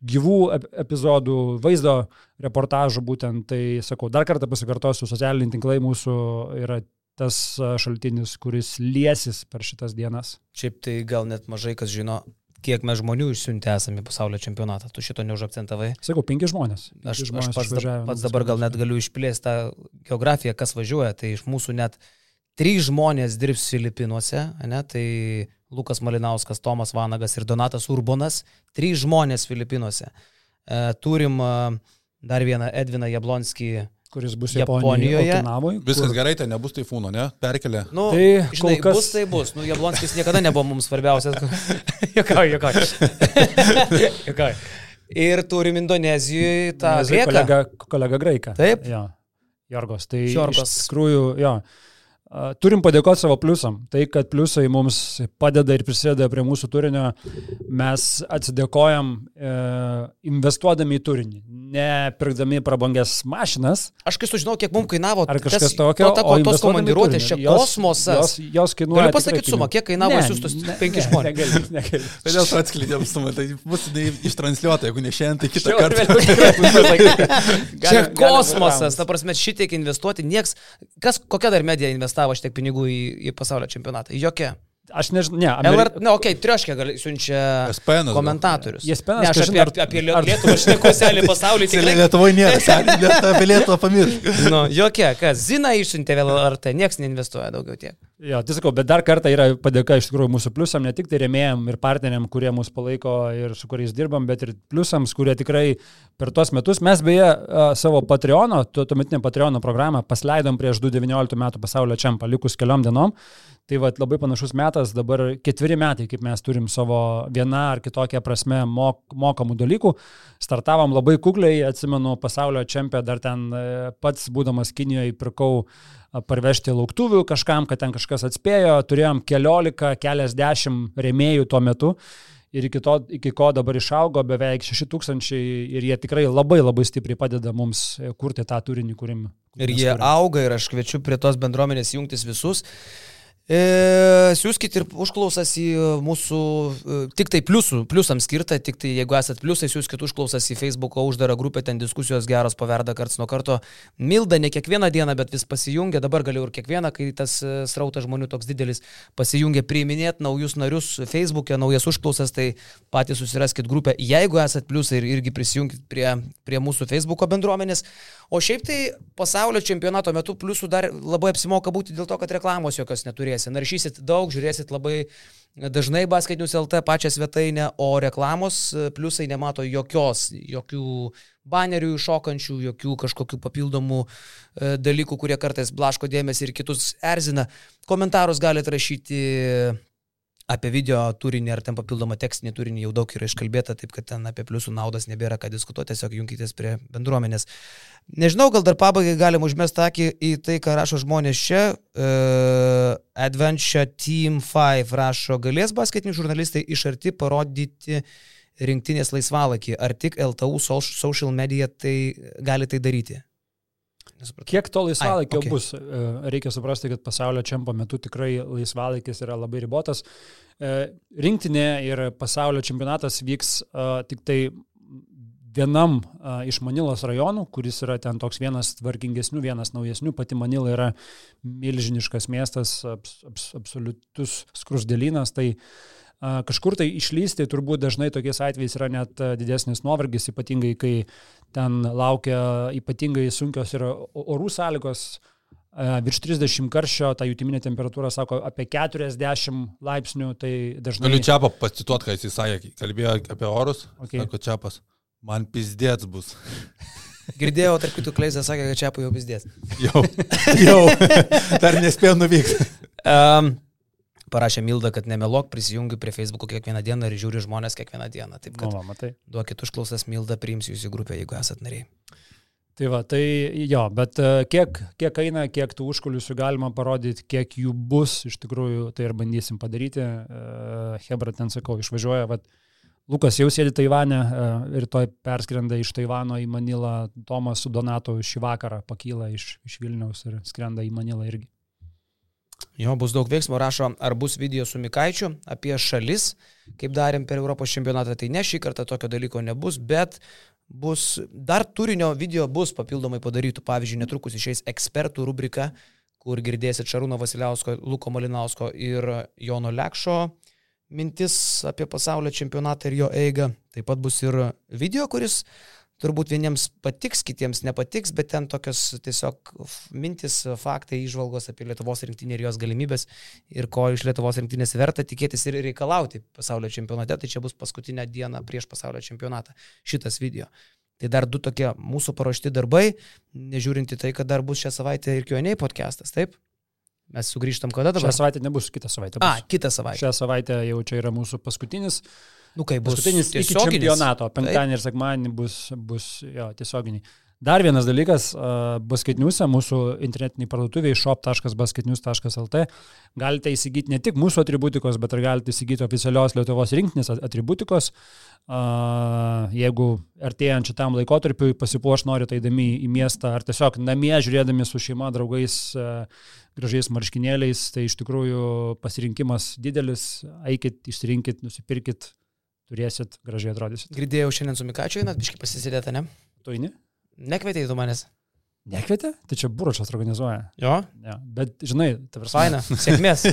gyvų epizodų, vaizdo reportažų būtent. Tai sakau, dar kartą pasikartosiu, socialiniai tinklai mūsų yra tas šaltinis, kuris liesis per šitas dienas. Šiaip tai gal net mažai kas žino, kiek mes žmonių išsiuntę esame į pasaulio čempionatą. Tu šito neužakcentavai. Sakau, penki žmonės. Penki aš, žmonės aš pats, dab, pats dabar gal net galiu išplėsti tą geografiją, kas važiuoja. Tai iš mūsų net trys žmonės dirbs Filipinuose, ne? tai Lukas Malinauskas, Tomas Vanagas ir Donatas Urbonas. Trys žmonės Filipinuose. E, turim e, dar vieną Edviną Jablonskį kuris bus Japonijoje. Japonijoje Viskas kur... gerai, tai nebus taifūno, ne? Perkelė. Nu, tai žinai, kas... bus tai bus. Nu, Jablonskis niekada nebuvo mums svarbiausias. Jokauju, jokauju. jokauju. Ir turim Indonezijoje tą kolega, kolega graiką. Taip. Jo. Jorgos. Tai Jorgos. Iš tikrųjų, jo. Turim padėkoti savo pliusam. Tai, kad pliusai mums padeda ir prisideda prie mūsų turinio, mes atsidėkojam e, investuodami į turinį, ne pirkdami prabangės mašinas. Aš kai sužinau, kiek mums kainavo, ar kažkas tokio, to, o tos komandiruotės čia jos, kosmosas. Jos, jos kainuoja. Galiu pasakyti sumą, kiek kainavo siūstos penki žmonės. Negali, negali. Kodėl tu atskleidėm sumą, tai bus ištransliuota, jeigu ne šiandien, tai kitą kartą. čia kosmosas, ta prasme, šitiek investuoti, nieks, kas, kokia dar medija investavo? Investavo šitiek pinigų į, į pasaulio čempionatą? Jokia. Aš nežinau, ne. Ameri... LR, ne, okei, okay, trioškė gal siunčia SPN, komentatorius. SPN, ne, aš apie, apie, apie Lietuvą, aš neku selį pasaulį. Tikrai Lietuvoje nėra, apie Lietuvą pamiršau. nu, jokia, kas, Zina išsiuntė vėl LRT, niekas neinvestuoja daugiau tiek. Jo, tai sakau, bet dar kartą yra padėka iš tikrųjų mūsų pliusam, ne tik tai remėjim ir partneriam, kurie mus palaiko ir su kuriais dirbam, bet ir pliusams, kurie tikrai per tuos metus, mes beje savo Patreono, tuometinę Patreono programą pasleidom prieš 2019 metų pasaulio čempą, likus keliom dienom. Tai va, labai panašus metas, dabar ketveri metai, kaip mes turim savo vieną ar kitokią prasme mok, mokamų dalykų. Startavom labai kukliai, atsimenu, pasaulio čempę, dar ten e, pats būdamas Kinijoje pirkau parvežti lauktuvių kažkam, kad ten kažkas atspėjo, turėjom keliolika, keliasdešimt remėjų tuo metu. Ir iki, to, iki ko dabar išaugo beveik 6000 ir jie tikrai labai labai stipriai padeda mums kurti tą turinį, kurim. Ir jie turim. auga ir aš kviečiu prie tos bendruomenės jungtis visus. E, siūskit ir užklausas į mūsų, e, tik tai pliusų, pliusams skirtą, tik tai jeigu esat pliusai, siūskit užklausas į Facebook'o uždarą grupę, ten diskusijos geros paverda karts nuo karto. Milda ne kiekvieną dieną, bet vis pasijungia, dabar galiu ir kiekvieną, kai tas e, srautas žmonių toks didelis, pasijungia priiminėti naujus narius Facebook'e, naujas užklausas, tai patys susiraskit grupę, jeigu esat pliusai ir irgi prisijungit prie, prie mūsų Facebook'o bendruomenės. O šiaip tai pasaulio čempionato metu pliusų dar labai apsimoka būti dėl to, kad reklamos jokios neturėsi. Naršysit daug, žiūrėsit labai dažnai basketinius LT pačią svetainę, o reklamos pliusai nemato jokios, jokių banerių iššokančių, jokių kažkokių papildomų e, dalykų, kurie kartais blaško dėmesį ir kitus erzina. Komentarus galite rašyti apie video turinį ar ten papildomą tekstinį turinį jau daug yra iškalbėta, taip kad ten apie pliusų naudas nebėra ką diskutuoti, tiesiog jungitės prie bendruomenės. Nežinau, gal dar pabaigai galim užmesti akį į tai, ką rašo žmonės čia. Uh, Adventure Team 5 rašo, galės basketiniai žurnalistai iš arti parodyti rinktinės laisvalakį, ar tik LTU social media tai gali tai daryti? Nesupratau. Kiek to laisvalaikio Ai, okay. bus? E, reikia suprasti, kad pasaulio čempio metu tikrai laisvalaikis yra labai ribotas. E, rinktinė ir pasaulio čempionatas vyks e, tik tai vienam a, iš Manilos rajonų, kuris yra ten toks vienas tvarkingesnių, vienas naujesnių, pati Manila yra milžiniškas miestas, abs, abs, absoliutus skrusdėlynas, tai a, kažkur tai išlysti turbūt dažnai tokiais atvejais yra net didesnis nuovargis, ypatingai kai ten laukia ypatingai sunkios ir orų sąlygos, virš 30 karščio, ta jutiminė temperatūra sako apie 40 laipsnių, tai dažnai... Galiu čia pacituoti, ką jis sakė, kalbėjo apie orus, Okay. sako Čiapas, man pizdėts bus. Girdėjau, tarp kitų kleizą sakė, kad čia jau pizdės. Jau, jau, dar nespėjau nuvykti. Um, parašė Milda, kad nemelok, prisijungiu prie Facebook'o kiekvieną dieną ir žiūriu žmonės kiekvieną dieną. Taip Nu, kad va, matai. duokit užklausas, Milda priims jūs į grupę, jeigu esat nariai. Tai va, tai jo, bet e, kiek, kiek eina, kiek tų užkuliusių galima parodyti, kiek jų bus, iš tikrųjų, tai ir bandysim padaryti. E, Hebra ten sakau, išvažiuoja, va, Lukas jau sėdi Taivane, e, rytoj perskrenda iš Taivano į Manilą, Tomas su Donatu šį vakarą pakyla iš, iš Vilniaus ir skrenda į Manilą irgi. Jo, bus daug veiksmo, rašo, ar bus video su Mikaičiu apie šalis, kaip darėm per Europos čempionatą. Tai ne šį kartą tokio dalyko nebus, bet bus dar turinio video bus papildomai padarytų. Pavyzdžiui, netrukus išeis ekspertų rubrika, kur girdėsit Šarūno Vasiliausko, Luko Malinausko ir Jono Lekšo mintis apie pasaulio čempionatą ir jo eigą. Taip pat bus ir video, kuris turbūt vieniems patiks, kitiems nepatiks, bet ten tokios tiesiog mintis, faktai, išvalgos apie Lietuvos rinktinę ir jos galimybės ir ko iš Lietuvos rinktinės verta tikėtis ir reikalauti pasaulio čempionate. Tai čia bus paskutinė diena prieš pasaulio čempionatą šitas video. Tai dar du tokie mūsų paruošti darbai, nežiūrinti tai, kad dar bus šią savaitę ir Q&A podcastas, taip? Mes sugrįžtam kada dabar? Šią savaitę nebus, kitą savaitę. A, Bus. kitą savaitę. Šią savaitę jau čia yra mūsų paskutinis Nu, kai bus Paskutinis iki čempionato, penktadienį ir sekmadienį bus, bus jo, tiesioginiai. Dar vienas dalykas, basketniuose, mūsų internetiniai parduotuviai shop.basketnius.lt galite įsigyti ne tik mūsų atributikos, bet ir galite įsigyti oficialios Lietuvos rinktinės at- atributikos. Jeigu artėjant šitam laikotarpiu pasipuoš norite eidami į miestą ar tiesiog namie žiūrėdami su šeima, draugais, gražiais marškinėliais, tai iš tikrųjų pasirinkimas didelis, eikit, išsirinkit, nusipirkit, turėsit, gražiai atrodysit. Girdėjau šiandien su Mikačiu, einat, biškai pasisėdėta, ne? Tu eini? Nekvietei tu manęs. Nekvietė? Tai čia Buročas organizuoja. Jo? Ja. Bet, žinai, ta prasme. Faina, sėkmės.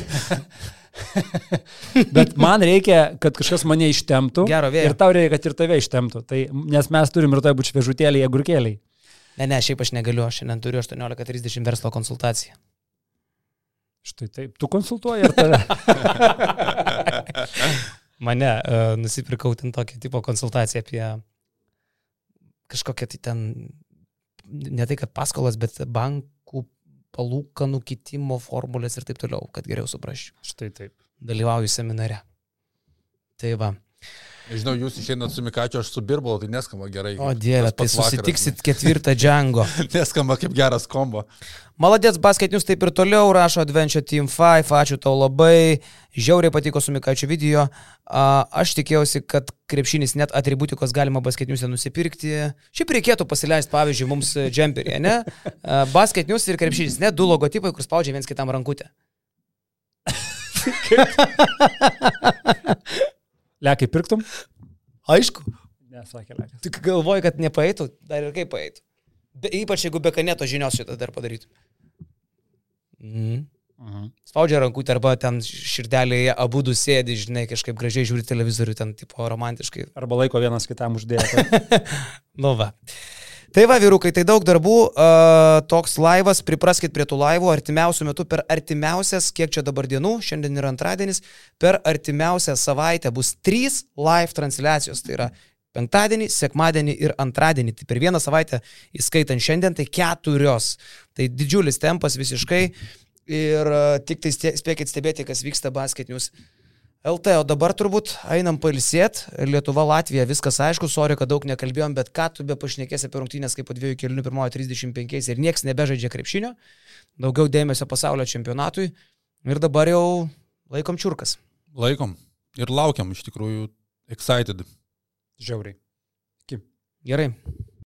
Bet man reikia, kad kažkas mane ištemptų. Gero vėjo. Ir tau reikia, kad ir tave ištemptų. Tai, nes mes turim ir toj būti šviežutėliai, agurkėliai. Ne, ne, šiaip aš negaliu, aš šiandien turiu 18.30 verslo konsultaciją. Štai taip. Tu konsultuoji ir tave. Mane uh, nusipirkau ten tokį tipo konsultaciją apie kažkokią tai ten, ne tai kad paskolas, bet bankų palūkanų kitimo formulės ir taip toliau, kad geriau suprasčiau. Štai taip. Dalyvauju seminare. Tai va. Žinau, jūs išeinat su Mikačiu, aš su Birbolu, tai neskamba gerai. O dieve, tai pats vakaras. susitiksit ketvirtą džango. Neskamba kaip geras kombo. Maladės basketinius taip ir toliau rašo Adventure Team 5, ačiū tau labai, žiauriai patiko su Mikaičiu video. Aš tikėjausi, kad krepšinis net atributikos galima basketiniuose nusipirkti. Šiaip reikėtų pasileisti, pavyzdžiui, mums džemperį, ne? Basketinius ir krepšinis, ne du logotipai, kur spaudžia viens kitam rankutę. Lekai pirktum? Aišku. Nesakė Lekas. Tik galvoju, kad nepaeitų, dar ir kaip paeitų. Be, ypač jeigu be kaneto žinios šitą dar padarytų. Mhm. Mhm. Spaudžia rankutę arba ten širdelėje abu du sėdi, žinai, kažkaip gražiai žiūri televizorių, ten tipo romantiškai. Arba laiko vienas kitam uždėti. Nu va. Tai va, vyrukai, tai daug darbų, uh, toks laivas, pripraskit prie tų laivų artimiausių metų per artimiausias, kiek čia dabar dienų, šiandien yra antradienis, per artimiausią savaitę bus trys live transliacijos, tai yra penktadienį, sekmadienį ir antradienį. Tai per vieną savaitę, įskaitant šiandien, tai keturios. Tai didžiulis tempas visiškai ir tik tai spėkit stebėti, kas vyksta basketinius. LT, o dabar turbūt einam pailsėt. Lietuva, Latvija, viskas aišku, sorry, kad daug nekalbėjom, bet ką tu be pašnekėsi apie rungtynės, kaip po dviejų kelnių pirmojo 35 ir nieks nebežaidžia krepšinio, daugiau dėmesio pasaulio čempionatui ir dabar jau laikom čiurkas. Laikom. Ir laukiam, iš tikrųjų, excited. Žiauriai. Gerai,